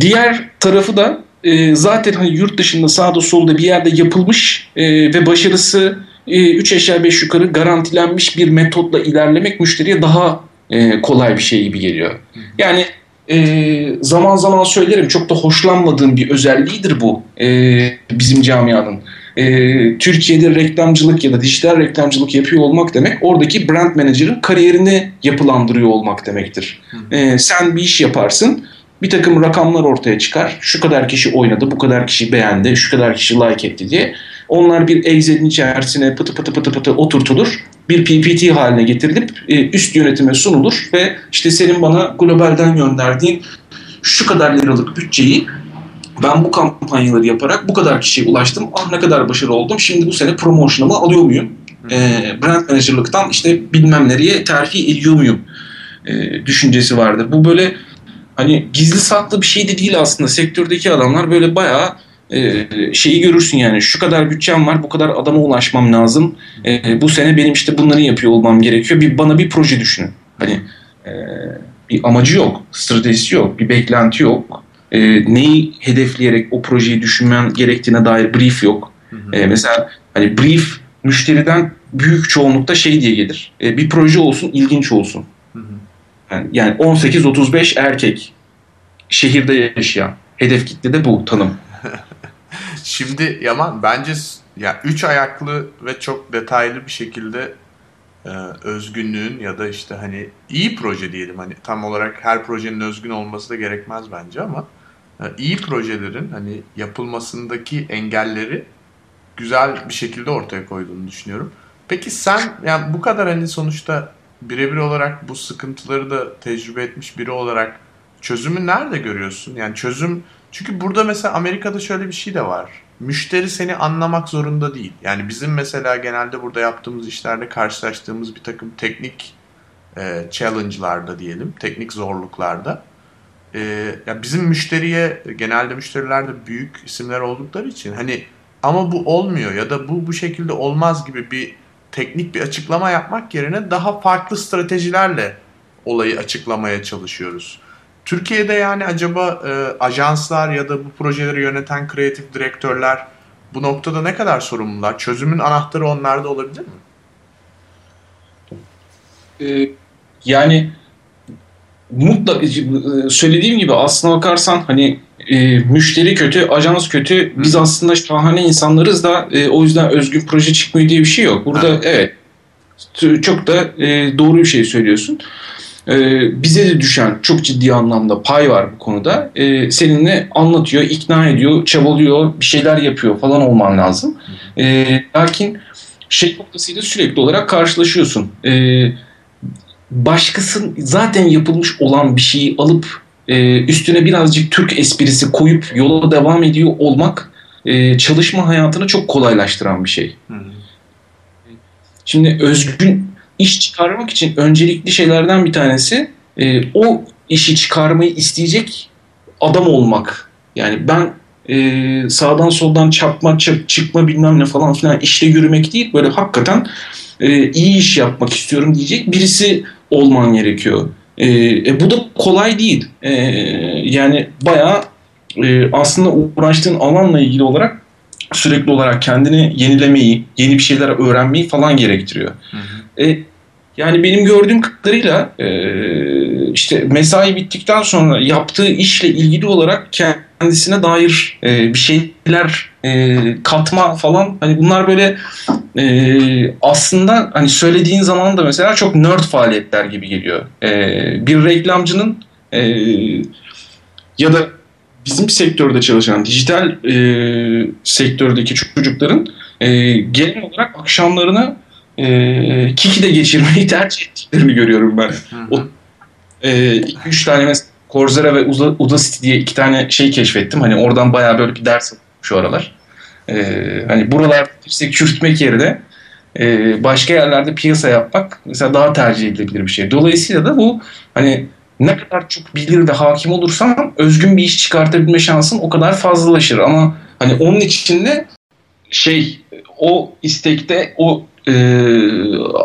diğer tarafı da e, zaten hani yurt dışında sağda solda bir yerde yapılmış e, ve başarısı 3 e, aşağı 5 yukarı garantilenmiş bir metotla ilerlemek müşteriye daha e, kolay bir şey gibi geliyor. Yani e, zaman zaman söylerim çok da hoşlanmadığım bir özelliğidir bu e, bizim camianın. E, Türkiye'de reklamcılık ya da dijital reklamcılık yapıyor olmak demek oradaki brand manager'ın kariyerini yapılandırıyor olmak demektir. E, sen bir iş yaparsın bir takım rakamlar ortaya çıkar. Şu kadar kişi oynadı, bu kadar kişi beğendi, şu kadar kişi like etti diye. Onlar bir Excel'in içerisine pıtı pıtı pıtı pıtı oturtulur. Bir PPT haline getirilip e, üst yönetime sunulur ve işte senin bana globalden gönderdiğin şu kadar liralık bütçeyi ben bu kampanyaları yaparak bu kadar kişiye ulaştım. Ah ne kadar başarılı oldum. Şimdi bu sene promotion'ımı alıyor muyum? E, brand manager'lıktan işte bilmem nereye terfi ediyor muyum? E, düşüncesi vardır. Bu böyle hani gizli saklı bir şey de değil aslında. Sektördeki adamlar böyle bayağı e, şeyi görürsün yani şu kadar bütçem var bu kadar adama ulaşmam lazım. E, bu sene benim işte bunları yapıyor olmam gerekiyor. Bir bana bir proje düşünün. Hani e, bir amacı yok stratejisi yok bir beklenti yok. E, neyi hedefleyerek o projeyi düşünmen gerektiğine dair brief yok. E, mesela hani brief müşteriden büyük çoğunlukta şey diye gelir. E, bir proje olsun ilginç olsun. Yani, yani 18-35 erkek şehirde yaşayan hedef kitle de bu tanım Şimdi Yaman bence ya üç ayaklı ve çok detaylı bir şekilde e, özgünlüğün ya da işte hani iyi proje diyelim hani tam olarak her projenin özgün olması da gerekmez bence ama e, iyi projelerin hani yapılmasındaki engelleri güzel bir şekilde ortaya koyduğunu düşünüyorum. Peki sen yani bu kadar hani sonuçta birebir olarak bu sıkıntıları da tecrübe etmiş biri olarak çözümü nerede görüyorsun? Yani çözüm çünkü burada mesela Amerika'da şöyle bir şey de var. Müşteri seni anlamak zorunda değil. Yani bizim mesela genelde burada yaptığımız işlerde karşılaştığımız bir takım teknik e, challenge'larda diyelim, teknik zorluklarda e, ya bizim müşteriye genelde müşteriler de büyük isimler oldukları için hani ama bu olmuyor ya da bu bu şekilde olmaz gibi bir teknik bir açıklama yapmak yerine daha farklı stratejilerle olayı açıklamaya çalışıyoruz. Türkiye'de yani acaba e, ajanslar ya da bu projeleri yöneten kreatif direktörler bu noktada ne kadar sorumlular? Çözümün anahtarı onlarda olabilir mi? Ee, yani mutlaka e, söylediğim gibi aslına bakarsan hani e, müşteri kötü, ajans kötü. Biz Hı. aslında şahane insanlarız da e, o yüzden özgün proje çıkmıyor diye bir şey yok. Burada Hı. evet çok da e, doğru bir şey söylüyorsun. E, bize de düşen çok ciddi anlamda pay var bu konuda. E, seninle anlatıyor, ikna ediyor, çabalıyor, bir şeyler yapıyor falan olman lazım. E, lakin şey noktasıyla sürekli olarak karşılaşıyorsun. Başkasının zaten yapılmış olan bir şeyi alıp e, üstüne birazcık Türk esprisi koyup yola devam ediyor olmak e, çalışma hayatını çok kolaylaştıran bir şey. Şimdi özgün iş çıkarmak için öncelikli şeylerden bir tanesi e, o işi çıkarmayı isteyecek adam olmak. Yani ben e, sağdan soldan çarpma, çıkma bilmem ne falan filan işte yürümek değil. Böyle hakikaten e, iyi iş yapmak istiyorum diyecek birisi olman gerekiyor. E, e, bu da kolay değil. E, yani bayağı e, aslında uğraştığın alanla ilgili olarak sürekli olarak kendini yenilemeyi, yeni bir şeyler öğrenmeyi falan gerektiriyor. Hı hı. E, yani benim gördüğüm kadarıyla e, işte mesai bittikten sonra yaptığı işle ilgili olarak kendisine dair e, bir şeyler e, katma falan hani bunlar böyle aslında hani söylediğin zaman da mesela çok nerd faaliyetler gibi geliyor. Bir reklamcının ya da bizim sektörde çalışan dijital sektördeki çocukların genel olarak akşamlarını e, Kiki'de geçirmeyi tercih ettiklerini görüyorum ben. O, e, üç tane mesela Coursera ve Udacity diye iki tane şey keşfettim. Hani oradan bayağı böyle bir ders şu aralar. Ee, hani buralarda işte çürütmek yerine e, başka yerlerde piyasa yapmak mesela daha tercih edilebilir bir şey. Dolayısıyla da bu hani ne kadar çok bilir de hakim olursan özgün bir iş çıkartabilme şansın o kadar fazlalaşır. Ama hani onun içinde şey o istekte o e,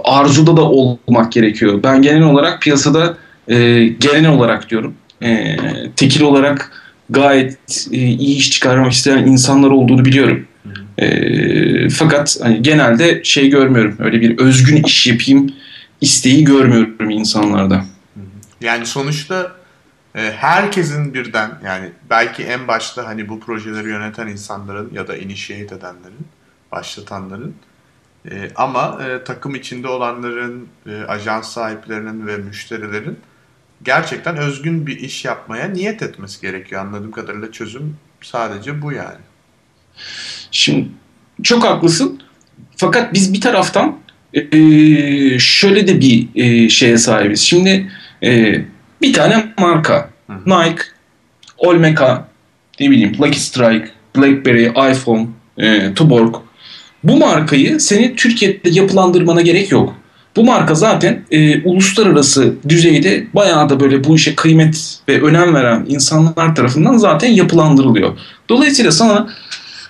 arzuda da olmak gerekiyor. Ben genel olarak piyasada e, genel olarak diyorum e, tekil olarak gayet e, iyi iş çıkarmak isteyen insanlar olduğunu biliyorum. E, fakat hani genelde şey görmüyorum. Öyle bir özgün iş yapayım isteği görmüyorum insanlarda. Yani sonuçta e, herkesin birden yani belki en başta hani bu projeleri yöneten insanların ya da initiate edenlerin, başlatanların e, ama e, takım içinde olanların, e, ajans sahiplerinin ve müşterilerin gerçekten özgün bir iş yapmaya niyet etmesi gerekiyor. Anladığım kadarıyla çözüm sadece bu yani. Şimdi çok haklısın. Fakat biz bir taraftan e, şöyle de bir e, şeye sahibiz. Şimdi e, bir tane marka. Hı. Nike, Olmeca, ne bileyim Lucky Strike, BlackBerry, iPhone, e, Tuborg. Bu markayı senin Türkiye'de yapılandırmana gerek yok. Bu marka zaten e, uluslararası düzeyde bayağı da böyle bu işe kıymet ve önem veren insanlar tarafından zaten yapılandırılıyor. Dolayısıyla sana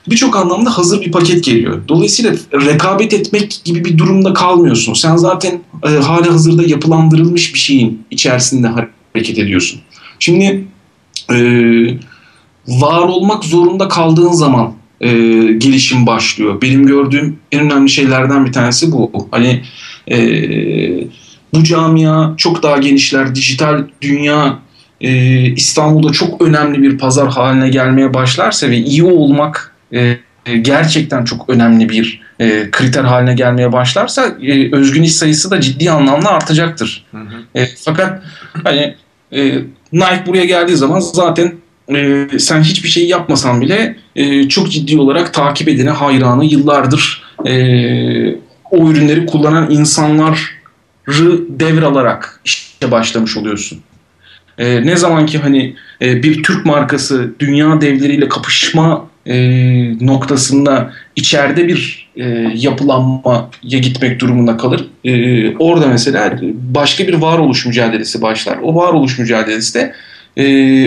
birçok anlamda hazır bir paket geliyor. Dolayısıyla rekabet etmek gibi bir durumda kalmıyorsun. Sen zaten e, hali hazırda yapılandırılmış bir şeyin içerisinde hareket ediyorsun. Şimdi e, var olmak zorunda kaldığın zaman e, gelişim başlıyor. Benim gördüğüm en önemli şeylerden bir tanesi bu. Hani e, bu camia çok daha genişler. Dijital dünya e, İstanbul'da çok önemli bir pazar haline gelmeye başlarsa ve iyi olmak e, gerçekten çok önemli bir e, kriter haline gelmeye başlarsa e, özgün iş sayısı da ciddi anlamda artacaktır. Hı hı. E, fakat hani e, Nike buraya geldiği zaman zaten e, sen hiçbir şey yapmasan bile e, çok ciddi olarak takip edene hayranı yıllardır e, o ürünleri kullanan insanları devralarak işe başlamış oluyorsun. E, ne zaman ki hani e, bir Türk markası dünya devleriyle kapışma e, noktasında içeride bir e, yapılanmaya gitmek durumunda kalır. E, orada mesela başka bir varoluş mücadelesi başlar. O varoluş mücadelesi de e,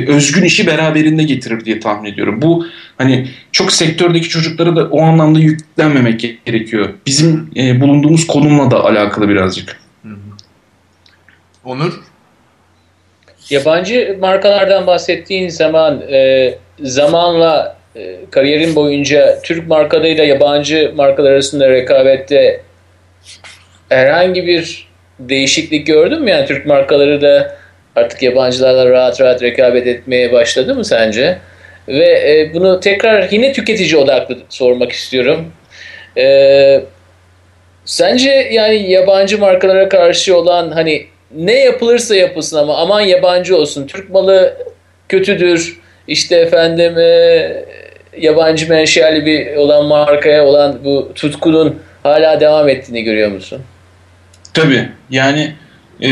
özgün işi beraberinde getirir diye tahmin ediyorum. Bu hani çok sektördeki çocuklara da o anlamda yüklenmemek gerekiyor. Bizim e, bulunduğumuz konumla da alakalı birazcık. Onur? Yabancı markalardan bahsettiğin zaman e, zamanla e, kariyerin boyunca Türk markalarıyla yabancı markalar arasında rekabette herhangi bir değişiklik gördün mü? Yani Türk markaları da artık yabancılarla rahat rahat rekabet etmeye başladı mı sence? Ve e, bunu tekrar yine tüketici odaklı sormak istiyorum. E, sence yani yabancı markalara karşı olan hani ne yapılırsa yapılsın ama aman yabancı olsun. Türk malı kötüdür. İşte efendim e, yabancı menşeli bir olan markaya olan bu tutkunun hala devam ettiğini görüyor musun? Tabii. Yani e,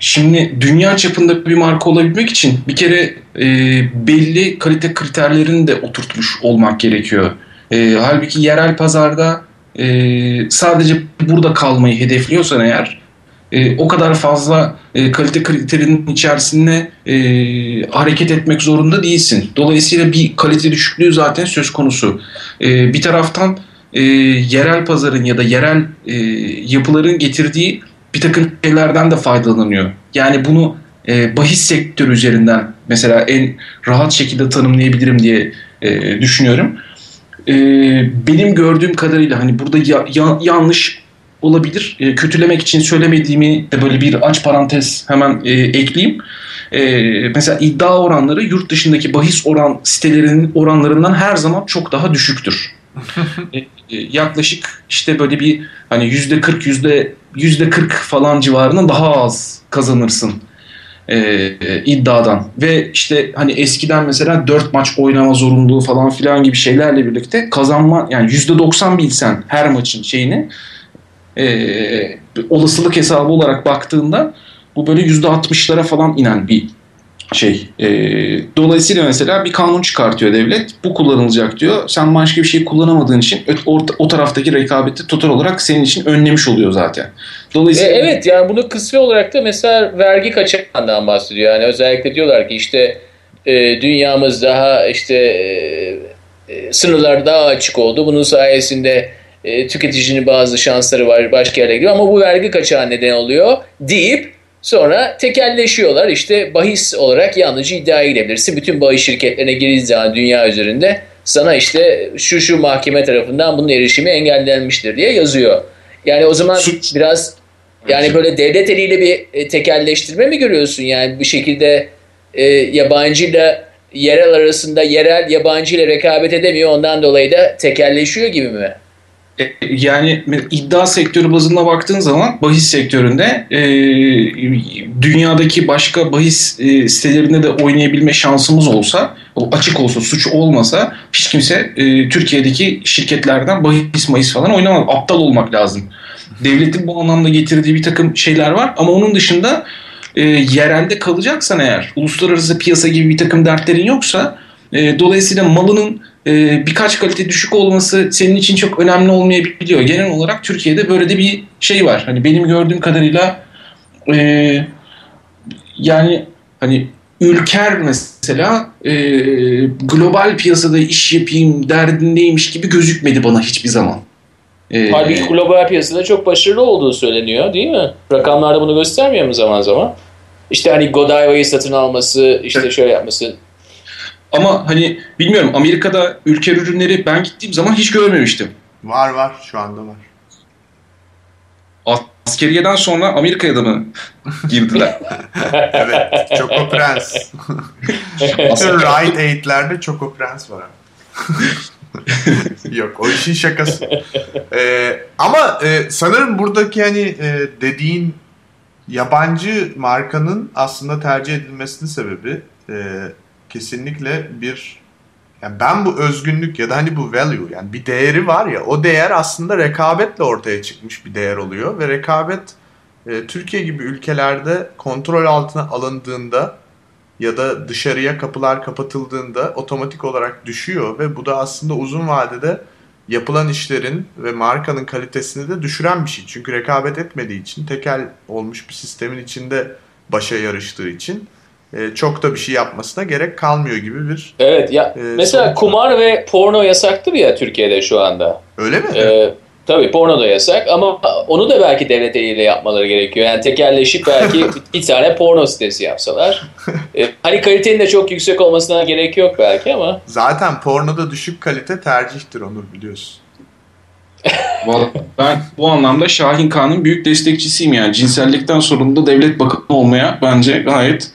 şimdi dünya çapında bir marka olabilmek için bir kere e, belli kalite kriterlerini de oturtmuş olmak gerekiyor. E, halbuki yerel pazarda e, sadece burada kalmayı hedefliyorsan eğer e, o kadar fazla e, kalite kriterinin içerisinde e, hareket etmek zorunda değilsin. Dolayısıyla bir kalite düşüklüğü zaten söz konusu. E, bir taraftan e, yerel pazarın ya da yerel e, yapıların getirdiği bir takım şeylerden de faydalanıyor. Yani bunu e, bahis sektörü üzerinden mesela en rahat şekilde tanımlayabilirim diye e, düşünüyorum. E, benim gördüğüm kadarıyla hani burada ya, ya, yanlış olabilir. E, kötülemek için söylemediğimi de böyle bir aç parantez hemen e, ekleyeyim. E, mesela iddia oranları yurt dışındaki bahis oran sitelerinin oranlarından her zaman çok daha düşüktür. e, yaklaşık işte böyle bir hani yüzde 40 yüzde yüzde 40 falan civarında daha az kazanırsın e, iddiadan. Ve işte hani eskiden mesela 4 maç oynama zorunluluğu falan filan gibi şeylerle birlikte kazanma yani yüzde 90 bilsen her maçın şeyini e, olasılık hesabı olarak baktığında bu böyle %60'lara falan inen bir şey. E, dolayısıyla mesela bir kanun çıkartıyor devlet. Bu kullanılacak diyor. Sen başka bir şey kullanamadığın için o, o taraftaki rekabeti total olarak senin için önlemiş oluyor zaten. Dolayısıyla e, evet yani bunu kısmi olarak da mesela vergi kaçağından bahsediyor. Yani özellikle diyorlar ki işte e, dünyamız daha işte e, e sınırlar daha açık oldu. Bunun sayesinde e, tüketicinin bazı şansları var başka yerlere gidiyor ama bu vergi kaçağı neden oluyor deyip sonra tekelleşiyorlar. İşte bahis olarak yalnızca iddia gidebilirsin. Bütün bahis şirketlerine girdiği zaman dünya üzerinde sana işte şu şu mahkeme tarafından bunun erişimi engellenmiştir diye yazıyor. Yani o zaman Suç. biraz yani böyle devlet eliyle bir e, tekelleştirme mi görüyorsun? Yani bir şekilde e, yabancıyla yerel arasında yerel yabancı ile rekabet edemiyor. Ondan dolayı da tekelleşiyor gibi mi? E, yani iddia sektörü bazında baktığın zaman bahis sektöründe e, dünyadaki başka bahis e, sitelerinde de oynayabilme şansımız olsa açık olsa suç olmasa hiç kimse e, Türkiye'deki şirketlerden bahis mahis falan oynamaz. Aptal olmak lazım. Devletin bu anlamda getirdiği bir takım şeyler var ama onun dışında e, yerelde kalacaksan eğer uluslararası piyasa gibi bir takım dertlerin yoksa e, dolayısıyla malının e, birkaç kalite düşük olması senin için çok önemli olmayabiliyor. Genel olarak Türkiye'de böyle de bir şey var. Hani benim gördüğüm kadarıyla e, yani hani Ülker mesela e, global piyasada iş yapayım derdindeymiş gibi gözükmedi bana hiçbir zaman. Ee, Halbuki global piyasada çok başarılı olduğu söyleniyor değil mi? Rakamlarda bunu göstermiyor mu zaman zaman? İşte hani Godieva'yı satın alması, işte şöyle yapması. Ama hani bilmiyorum Amerika'da ülke ürünleri ben gittiğim zaman hiç görmemiştim. Var var şu anda var. Askeriyeden sonra Amerika'ya da mı girdiler? evet. Choco Prens. Rite Aid'lerde Choco Prens var. Yok o işin şakası. Ee, ama e, sanırım buradaki hani e, dediğin yabancı markanın aslında tercih edilmesinin sebebi e, kesinlikle bir yani ben bu özgünlük ya da hani bu value yani bir değeri var ya o değer aslında rekabetle ortaya çıkmış bir değer oluyor ve rekabet e, Türkiye gibi ülkelerde kontrol altına alındığında ya da dışarıya kapılar kapatıldığında otomatik olarak düşüyor ve bu da aslında uzun vadede yapılan işlerin ve markanın kalitesini de düşüren bir şey. Çünkü rekabet etmediği için tekel olmuş bir sistemin içinde başa yarıştığı için e, çok da bir şey yapmasına gerek kalmıyor gibi bir Evet ya e, mesela kumar ve porno yasaktır ya Türkiye'de şu anda. Öyle mi? E, Tabii porno da yasak ama onu da belki devlet eliyle yapmaları gerekiyor. Yani tekerleşip belki bir tane porno sitesi yapsalar. Ee, hani kalitenin de çok yüksek olmasına gerek yok belki ama. Zaten pornoda düşük kalite tercihtir Onur biliyorsun. ben bu anlamda Şahin Kağan'ın büyük destekçisiyim yani. Cinsellikten sorumlu devlet bakanı olmaya bence gayet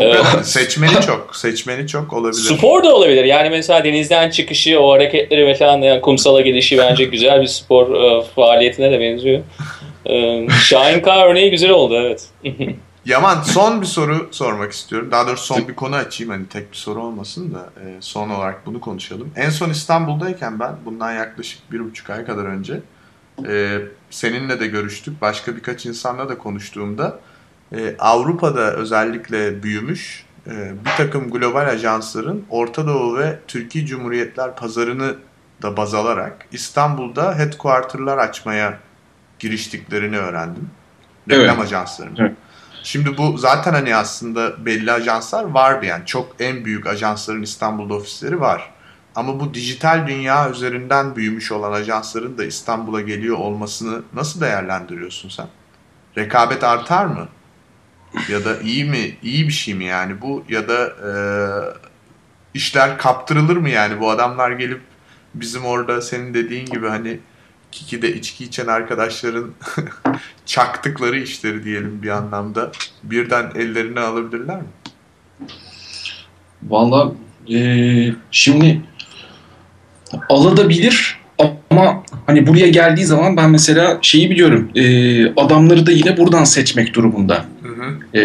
Evet. seçmeni çok. Seçmeni çok olabilir. Spor da olabilir. Yani mesela denizden çıkışı, o hareketleri falan yani kumsala gidişi bence güzel bir spor e, faaliyetine de benziyor. E, Şahin K örneği güzel oldu evet. Yaman son bir soru sormak istiyorum. Daha doğrusu son bir konu açayım. Hani tek bir soru olmasın da e, son olarak bunu konuşalım. En son İstanbul'dayken ben bundan yaklaşık bir buçuk ay kadar önce e, seninle de görüştük. Başka birkaç insanla da konuştuğumda e, Avrupa'da özellikle büyümüş e, bir takım global ajansların Orta Doğu ve Türkiye Cumhuriyetler pazarını da baz alarak İstanbul'da headquarter'lar açmaya giriştiklerini öğrendim. Reklam evet. ajanslarının. Evet. Şimdi bu zaten hani aslında belli ajanslar vardı yani çok en büyük ajansların İstanbul'da ofisleri var. Ama bu dijital dünya üzerinden büyümüş olan ajansların da İstanbul'a geliyor olmasını nasıl değerlendiriyorsun sen? Rekabet artar mı? Ya da iyi mi? iyi bir şey mi yani bu? Ya da e, işler kaptırılır mı yani? Bu adamlar gelip bizim orada senin dediğin gibi hani Kiki'de içki içen arkadaşların çaktıkları işleri diyelim bir anlamda birden ellerine alabilirler mi? Valla e, şimdi alabilir ama hani buraya geldiği zaman ben mesela şeyi biliyorum e, adamları da yine buradan seçmek durumunda. E,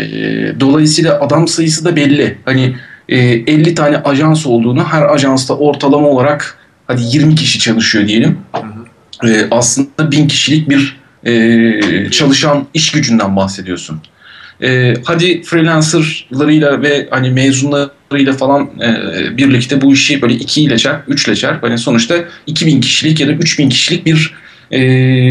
dolayısıyla adam sayısı da belli. Hani e, 50 tane ajans olduğunu her ajansta ortalama olarak hadi 20 kişi çalışıyor diyelim. Hı hı. E, aslında 1000 kişilik bir e, çalışan iş gücünden bahsediyorsun. E, hadi freelancerlarıyla ve hani mezunlarıyla falan e, birlikte bu işi böyle iki ile çarp, üç ile çarp. Hani sonuçta 2000 kişilik ya da 3000 kişilik bir e,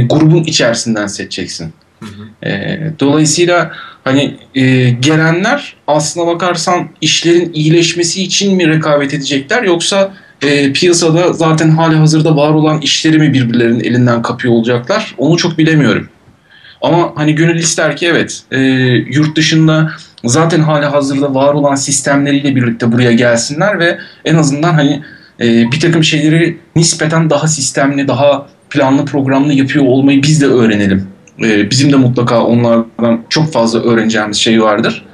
grubun içerisinden seçeceksin. Hı hı. E, dolayısıyla hani e, gelenler aslına bakarsan işlerin iyileşmesi için mi rekabet edecekler yoksa e, piyasada zaten hali hazırda var olan işleri mi birbirlerinin elinden kapıyor olacaklar onu çok bilemiyorum. Ama hani gönül ister ki evet e, yurt dışında zaten hali hazırda var olan sistemleriyle birlikte buraya gelsinler ve en azından hani e, bir takım şeyleri nispeten daha sistemli, daha planlı, programlı yapıyor olmayı biz de öğrenelim. E, bizim de mutlaka onlardan çok fazla öğreneceğimiz şey vardır.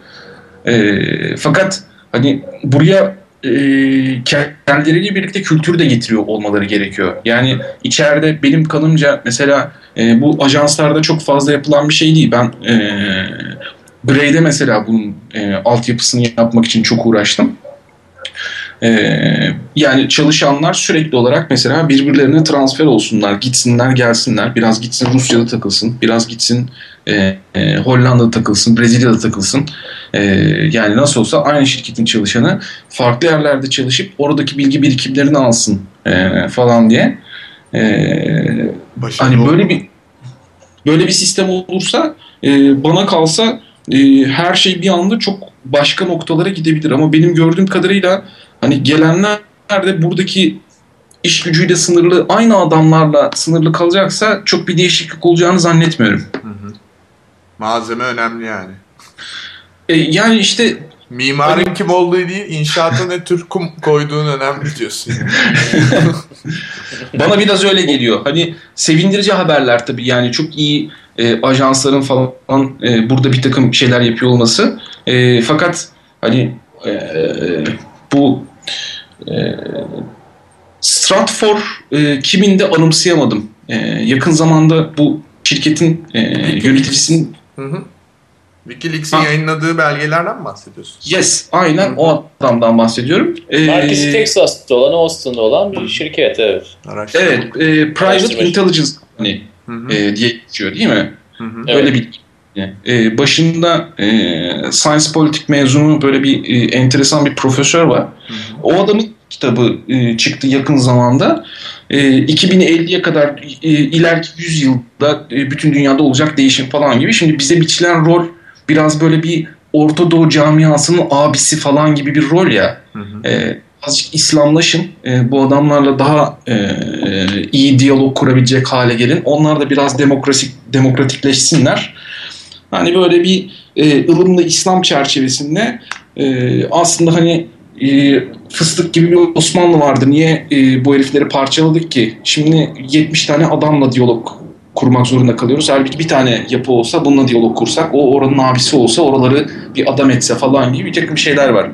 E, fakat hani buraya e, kendileriyle birlikte kültürü de getiriyor olmaları gerekiyor. Yani içeride benim kanımca mesela e, bu ajanslarda çok fazla yapılan bir şey değil. Ben e, Bray'de mesela bunun e, altyapısını yapmak için çok uğraştım. Ee, yani çalışanlar sürekli olarak mesela birbirlerine transfer olsunlar, gitsinler, gelsinler. Biraz gitsin Rusya'da takılsın, biraz gitsin e, e, Hollanda'da takılsın, Brezilya'da takılsın. E, yani nasıl olsa aynı şirketin çalışanı farklı yerlerde çalışıp oradaki bilgi birikimlerini alsın e, falan diye. E, hani böyle bir böyle bir sistem olursa e, bana kalsa e, her şey bir anda çok başka noktalara gidebilir ama benim gördüğüm kadarıyla hani gelenler de buradaki iş gücüyle sınırlı aynı adamlarla sınırlı kalacaksa çok bir değişiklik olacağını zannetmiyorum. Hı hı. Malzeme önemli yani. E, yani işte Mimarın hani... kim olduğu değil, inşaata ne tür kum koyduğun önemli diyorsun. Bana biraz öyle geliyor. Hani sevindirici haberler tabii yani çok iyi e, ajansların falan e, burada bir takım şeyler yapıyor olması. E, fakat hani e, bu e, Stratfor e, kimin de anımsayamadım. E, yakın zamanda bu şirketin e, yöneticisinin hı hı. Wikileaks'in yayınladığı belgelerden mi bahsediyorsun? Yes, aynen Hı-hı. o adamdan bahsediyorum. Ee, Merkezi Texas'ta olan, Austin'da olan bir şirket, evet. Evet, e, Private Intelligence hani, e, diye geçiyor değil mi? Hı-hı. Öyle evet. bir e, başında e, Science Politik mezunu böyle bir e, enteresan bir profesör var. O adamın kitabı e, çıktı yakın zamanda. E, 2050'ye kadar e, ileriki 100 yılda e, bütün dünyada olacak değişim falan gibi. Şimdi bize biçilen rol biraz böyle bir Orta Doğu camiasının abisi falan gibi bir rol ya. Hı hı. E, azıcık İslamlaşın. E, bu adamlarla daha e, iyi diyalog kurabilecek hale gelin. Onlar da biraz demokratik demokratikleşsinler. Hani böyle bir e, ılımlı İslam çerçevesinde e, aslında hani e, fıstık gibi bir Osmanlı vardı. Niye e, bu herifleri parçaladık ki? Şimdi 70 tane adamla diyalog kurmak zorunda kalıyoruz. Halbuki bir tane yapı olsa bununla diyalog kursak, o oranın abisi olsa oraları bir adam etse falan gibi bir takım şeyler var.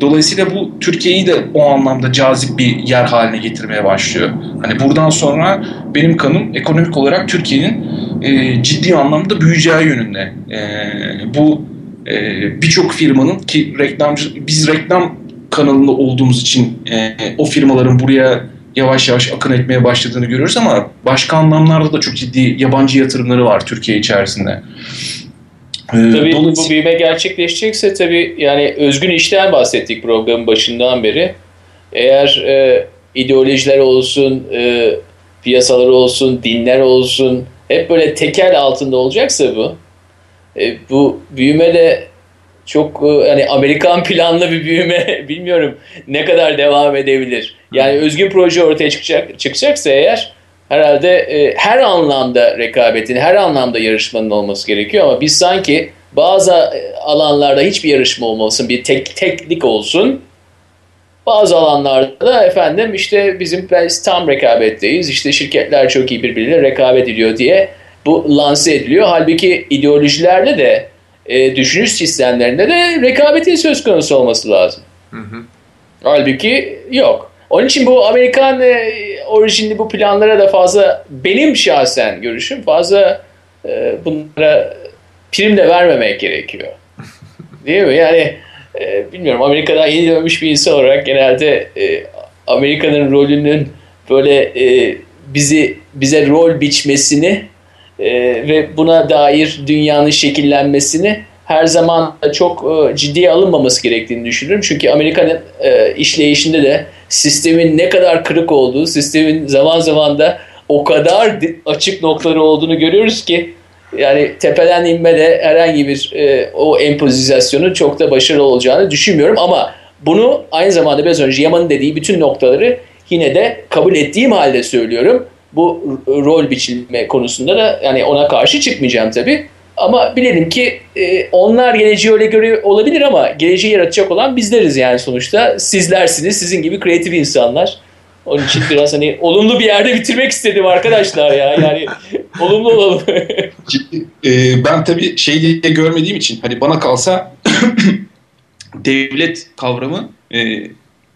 Dolayısıyla bu Türkiye'yi de o anlamda cazip bir yer haline getirmeye başlıyor. Hani buradan sonra benim kanım ekonomik olarak Türkiye'nin e, ciddi anlamda büyüyeceği yönünde. E, bu e, birçok firmanın ki reklamcı biz reklam kanalında olduğumuz için e, o firmaların buraya yavaş yavaş akın etmeye başladığını görüyoruz ama başka anlamlarda da çok ciddi yabancı yatırımları var Türkiye içerisinde. Ee, tabii bu büyüme gerçekleşecekse tabii yani özgün işten bahsettik programın başından beri. Eğer e, ideolojiler olsun, e, piyasalar olsun, dinler olsun hep böyle tekel altında olacaksa bu e, bu büyüme de çok yani Amerikan planlı bir büyüme bilmiyorum ne kadar devam edebilir. Yani özgün proje ortaya çıkacak çıkacaksa eğer herhalde e, her anlamda rekabetin, her anlamda yarışmanın olması gerekiyor ama biz sanki bazı alanlarda hiçbir yarışma olmasın, bir tek teknik olsun. Bazı alanlarda da efendim işte bizim biz tam rekabetteyiz. İşte şirketler çok iyi birbiriyle rekabet ediyor diye bu lanse ediliyor. Halbuki ideolojilerde de e, düşünüş sistemlerinde de rekabetin söz konusu olması lazım. Hı hı. Halbuki yok. Onun için bu Amerikan e, orijinli bu planlara da fazla benim şahsen görüşüm fazla e, bunlara prim de vermemek gerekiyor. Değil mi? Yani e, bilmiyorum Amerika'dan yeni dönmüş bir insan olarak genelde e, Amerika'nın rolünün böyle e, bizi bize rol biçmesini e, ve buna dair dünyanın şekillenmesini her zaman çok e, ciddiye alınmaması gerektiğini düşünüyorum. Çünkü Amerika'nın e, işleyişinde de sistemin ne kadar kırık olduğu, sistemin zaman zaman da o kadar açık noktaları olduğunu görüyoruz ki yani tepeden inme de herhangi bir e, o empozisyonun çok da başarılı olacağını düşünmüyorum ama bunu aynı zamanda biraz önce Yaman'ın dediği bütün noktaları yine de kabul ettiğim halde söylüyorum. Bu rol biçilme konusunda da yani ona karşı çıkmayacağım tabii. Ama bilelim ki e, onlar geleceği öyle görüyor olabilir ama geleceği yaratacak olan bizleriz yani sonuçta. Sizlersiniz, sizin gibi kreatif insanlar. Onun için biraz hani olumlu bir yerde bitirmek istedim arkadaşlar ya. Yani olumlu olalım. e, ben tabii şey diye görmediğim için hani bana kalsa devlet kavramı e,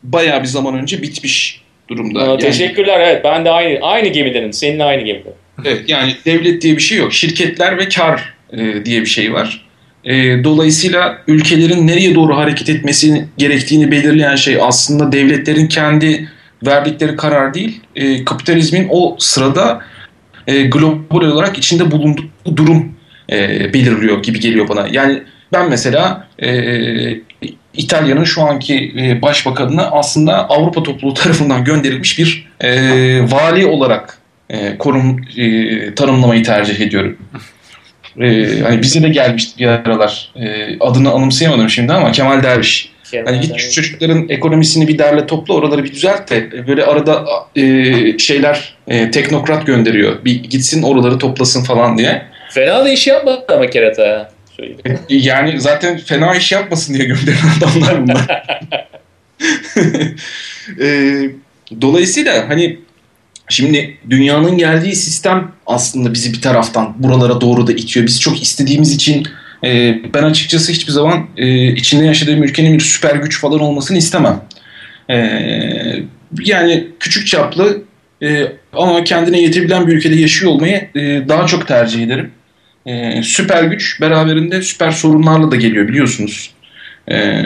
bayağı bir zaman önce bitmiş durumda. Aa, yani, teşekkürler. Evet ben de aynı aynı gemidenim. Seninle aynı gemide. Evet yani devlet diye bir şey yok. Şirketler ve kar e, diye bir şey var. E, dolayısıyla ülkelerin nereye doğru hareket etmesi gerektiğini belirleyen şey aslında devletlerin kendi verdikleri karar değil, e, kapitalizmin o sırada e, global olarak içinde bulunduğu durum e, belirliyor gibi geliyor bana. Yani ben mesela e, İtalya'nın şu anki e, başbakanını aslında Avrupa topluluğu tarafından gönderilmiş bir e, vali olarak e, korum e, tanımlamayı tercih ediyorum. E, hani bize de gelmişti bir aralar. E, adını anımsayamadım şimdi ama Kemal Derviş. Kemal hani git şu çocukların ekonomisini bir derle topla oraları bir düzelt de böyle arada e, şeyler e, teknokrat gönderiyor. Bir gitsin oraları toplasın falan diye. Fena da iş yapmadı ama kerata. E, yani zaten fena iş yapmasın diye gönderen adamlar bunlar. e, dolayısıyla hani Şimdi dünyanın geldiği sistem aslında bizi bir taraftan buralara doğru da itiyor. Biz çok istediğimiz için e, ben açıkçası hiçbir zaman e, içinde yaşadığım ülkenin bir süper güç falan olmasını istemem. E, yani küçük çaplı e, ama kendine yetebilen bir ülkede yaşıyor olmayı e, daha çok tercih ederim. E, süper güç beraberinde süper sorunlarla da geliyor biliyorsunuz. E,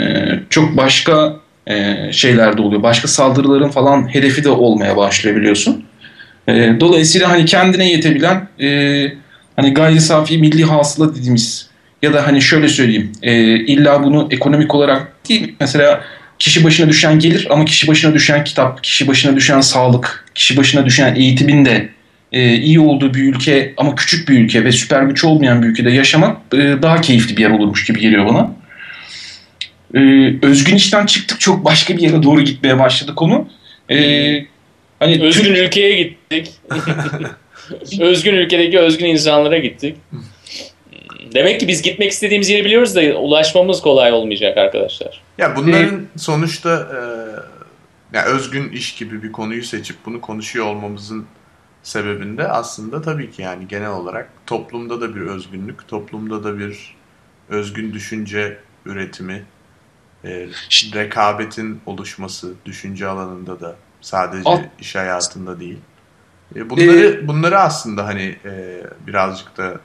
çok başka e, şeyler de oluyor. Başka saldırıların falan hedefi de olmaya başlıyor biliyorsun. E, dolayısıyla hani kendine yetebilen e, hani gayri safi milli hasıla dediğimiz ya da hani şöyle söyleyeyim e, illa bunu ekonomik olarak değil mesela kişi başına düşen gelir ama kişi başına düşen kitap, kişi başına düşen sağlık, kişi başına düşen eğitimin de e, iyi olduğu bir ülke ama küçük bir ülke ve süper güç olmayan bir ülkede yaşamak e, daha keyifli bir yer olurmuş gibi geliyor bana. e, özgün işten çıktık çok başka bir yere doğru gitmeye başladı konu. E, hani özgün Türk... ülkeye gittik. özgün ülkedeki özgün insanlara gittik. Demek ki biz gitmek istediğimiz yeri biliyoruz da ulaşmamız kolay olmayacak arkadaşlar. Ya bunların ee, sonuçta e, ya özgün iş gibi bir konuyu seçip bunu konuşuyor olmamızın sebebinde aslında tabii ki yani genel olarak toplumda da bir özgünlük, toplumda da bir özgün düşünce üretimi, e, rekabetin oluşması düşünce alanında da sadece Al. iş hayatında değil. E, bunları ee, bunları aslında hani e, birazcık da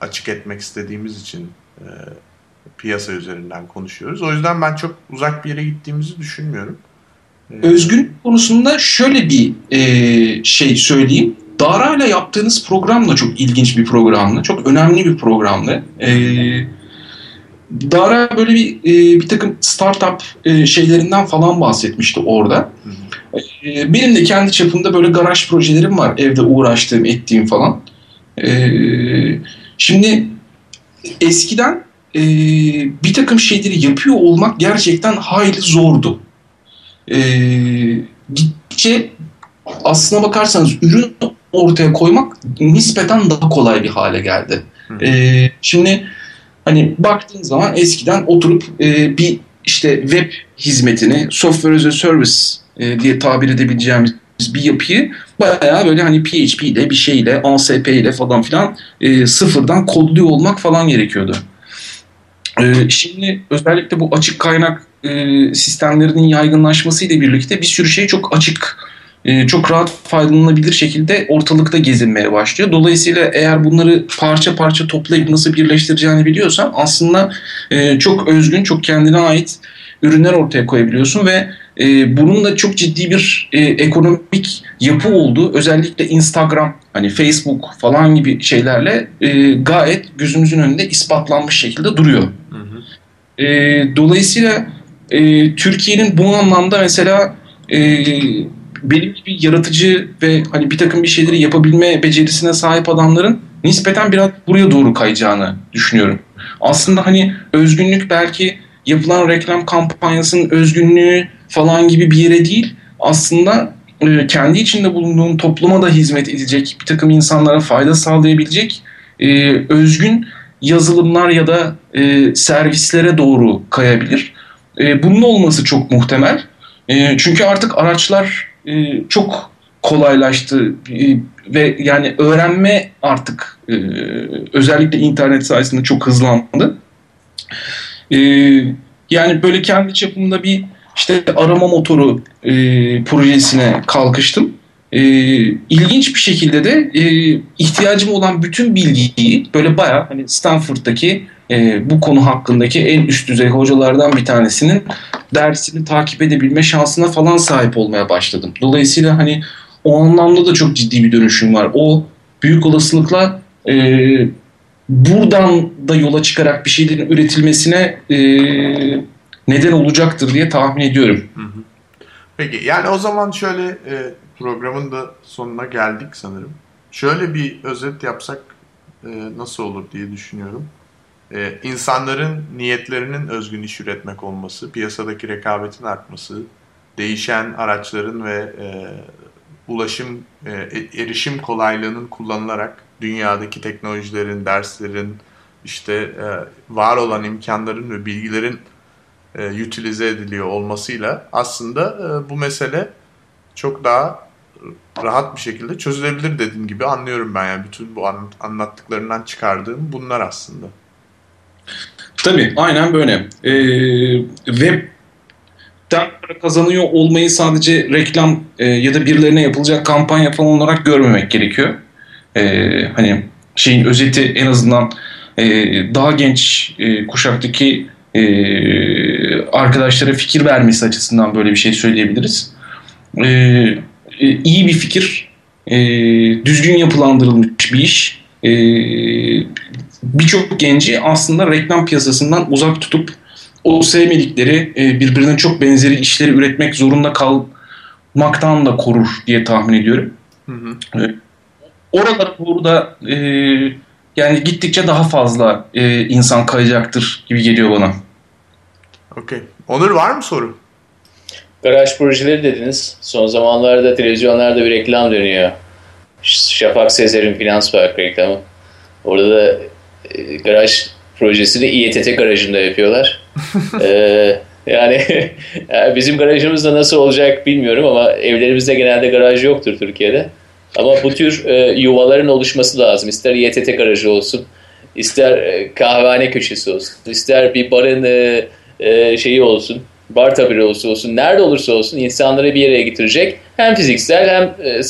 açık etmek istediğimiz için e, piyasa üzerinden konuşuyoruz. O yüzden ben çok uzak bir yere gittiğimizi düşünmüyorum. Özgün konusunda şöyle bir e, şey söyleyeyim. Dara ile yaptığınız program da çok ilginç bir programdı. Çok önemli bir programdı. E, Dara böyle bir e, bir takım startup e, şeylerinden falan bahsetmişti orada. E, benim de kendi çapımda böyle garaj projelerim var. Evde uğraştığım, ettiğim falan. E, şimdi eskiden e, bir takım şeyleri yapıyor olmak gerçekten hayli zordu. E, gittikçe aslına bakarsanız ürün ortaya koymak nispeten daha kolay bir hale geldi. E, şimdi hani baktığın zaman eskiden oturup e, bir işte web hizmetini software as a service e, diye tabir edebileceğimiz bir yapıyı bayağı böyle hani PHP ile bir şeyle ASP ile falan filan e, sıfırdan kodluyor olmak falan gerekiyordu. E, şimdi özellikle bu açık kaynak e, sistemlerinin yaygınlaşması ile birlikte bir sürü şey çok açık e, çok rahat faydalanılabilir şekilde ortalıkta gezinmeye başlıyor. Dolayısıyla eğer bunları parça parça toplayıp nasıl birleştireceğini biliyorsan aslında e, çok özgün, çok kendine ait ürünler ortaya koyabiliyorsun ve e, bunun da çok ciddi bir e, ekonomik yapı olduğu özellikle Instagram hani Facebook falan gibi şeylerle e, gayet gözümüzün önünde ispatlanmış şekilde duruyor. Hı hı. E, dolayısıyla e, Türkiye'nin bu anlamda mesela e, benim gibi yaratıcı ve hani bir takım bir şeyleri yapabilme becerisine sahip adamların nispeten biraz buraya doğru kayacağını düşünüyorum. Aslında hani özgünlük belki yapılan reklam kampanyasının özgünlüğü falan gibi bir yere değil. Aslında e, kendi içinde bulunduğun topluma da hizmet edecek, bir takım insanlara fayda sağlayabilecek e, özgün yazılımlar ya da e, servislere doğru kayabilir. E, bunun olması çok muhtemel. E, çünkü artık araçlar e, çok kolaylaştı e, ve yani öğrenme artık e, özellikle internet sayesinde çok hızlandı. E, yani böyle kendi çapımda bir işte arama motoru e, projesine kalkıştım. E, ilginç bir şekilde de e, ihtiyacım olan bütün bilgiyi böyle baya hani Stanford'daki e, bu konu hakkındaki en üst düzey hocalardan bir tanesinin dersini takip edebilme şansına falan sahip olmaya başladım. Dolayısıyla hani o anlamda da çok ciddi bir dönüşüm var. O büyük olasılıkla e, buradan da yola çıkarak bir şeylerin üretilmesine e, neden olacaktır diye tahmin ediyorum. Peki yani o zaman şöyle e, programın da sonuna geldik sanırım. Şöyle bir özet yapsak e, nasıl olur diye düşünüyorum. E, insanların niyetlerinin özgün iş üretmek olması, piyasadaki rekabetin artması, değişen araçların ve e, ulaşım, e, erişim kolaylığının kullanılarak dünyadaki teknolojilerin, derslerin, işte e, var olan imkanların ve bilgilerin e, utilize ediliyor olmasıyla aslında e, bu mesele çok daha rahat bir şekilde çözülebilir dediğin gibi anlıyorum ben yani bütün bu anlattıklarından çıkardığım bunlar aslında. Tabii aynen böyle. Ee, web'den para kazanıyor olmayı sadece reklam e, ya da birilerine yapılacak kampanya falan olarak görmemek gerekiyor. Ee, hani şeyin özeti en azından e, daha genç e, kuşaktaki e, arkadaşlara fikir vermesi açısından böyle bir şey söyleyebiliriz. E, e, iyi bir fikir, e, düzgün yapılandırılmış bir iş. E, Birçok genci aslında reklam piyasasından uzak tutup o sevmedikleri e, birbirine çok benzeri işleri üretmek zorunda kalmaktan da korur diye tahmin ediyorum. Hı hı. E, oralara doğru da e, yani gittikçe daha fazla e, insan kayacaktır gibi geliyor bana. Okey. Onur var mı soru? Garaj projeleri dediniz. Son zamanlarda televizyonlarda bir reklam dönüyor. Şafak Sezer'in Finans Park reklamı. Orada da garaj projesini İETT garajında yapıyorlar. ee, yani bizim garajımızda nasıl olacak bilmiyorum ama evlerimizde genelde garaj yoktur Türkiye'de. Ama bu tür e, yuvaların oluşması lazım. İster İETT garajı olsun, ister e, kahvehane köşesi olsun, ister bir barın e, e, şeyi olsun, bar tabiri olsun olsun, nerede olursa olsun insanları bir yere getirecek. Hem fiziksel hem e,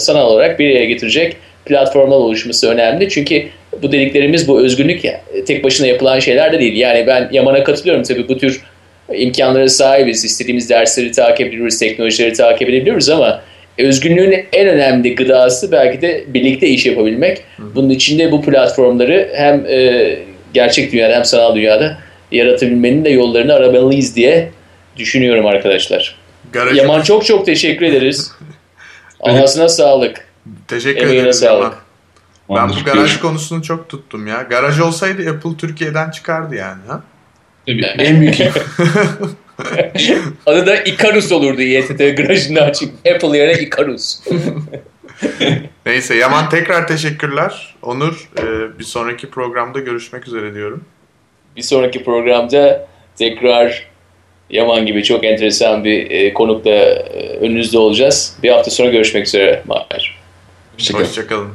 sanal olarak bir yere getirecek platformlar oluşması önemli. Çünkü bu dediklerimiz bu özgünlük tek başına yapılan şeyler de değil. Yani ben Yaman'a katılıyorum tabii bu tür imkanlara sahibiz. İstediğimiz dersleri takip edebiliriz, teknolojileri takip edebiliriz ama özgünlüğün en önemli gıdası belki de birlikte iş yapabilmek. Bunun içinde bu platformları hem e, gerçek dünyada hem sanal dünyada yaratabilmenin de yollarını aramalıyız diye düşünüyorum arkadaşlar. Garajı... Yaman çok çok teşekkür ederiz. Ağzına sağlık. Teşekkür Emeğine ederim sağlık. Yaman. Ben bu garaj konusunu çok tuttum ya. Garaj olsaydı Apple Türkiye'den çıkardı yani ha. Tabii en büyük. Adı da Icarus olurdu İETT garajında açık. Apple yerine Icarus. Neyse Yaman tekrar teşekkürler. Onur e, bir sonraki programda görüşmek üzere diyorum. Bir sonraki programda tekrar Yaman gibi çok enteresan bir e, konukla e, önünüzde olacağız. Bir hafta sonra görüşmek üzere. Mahir. Hoşçakalın. Hoşçakalın.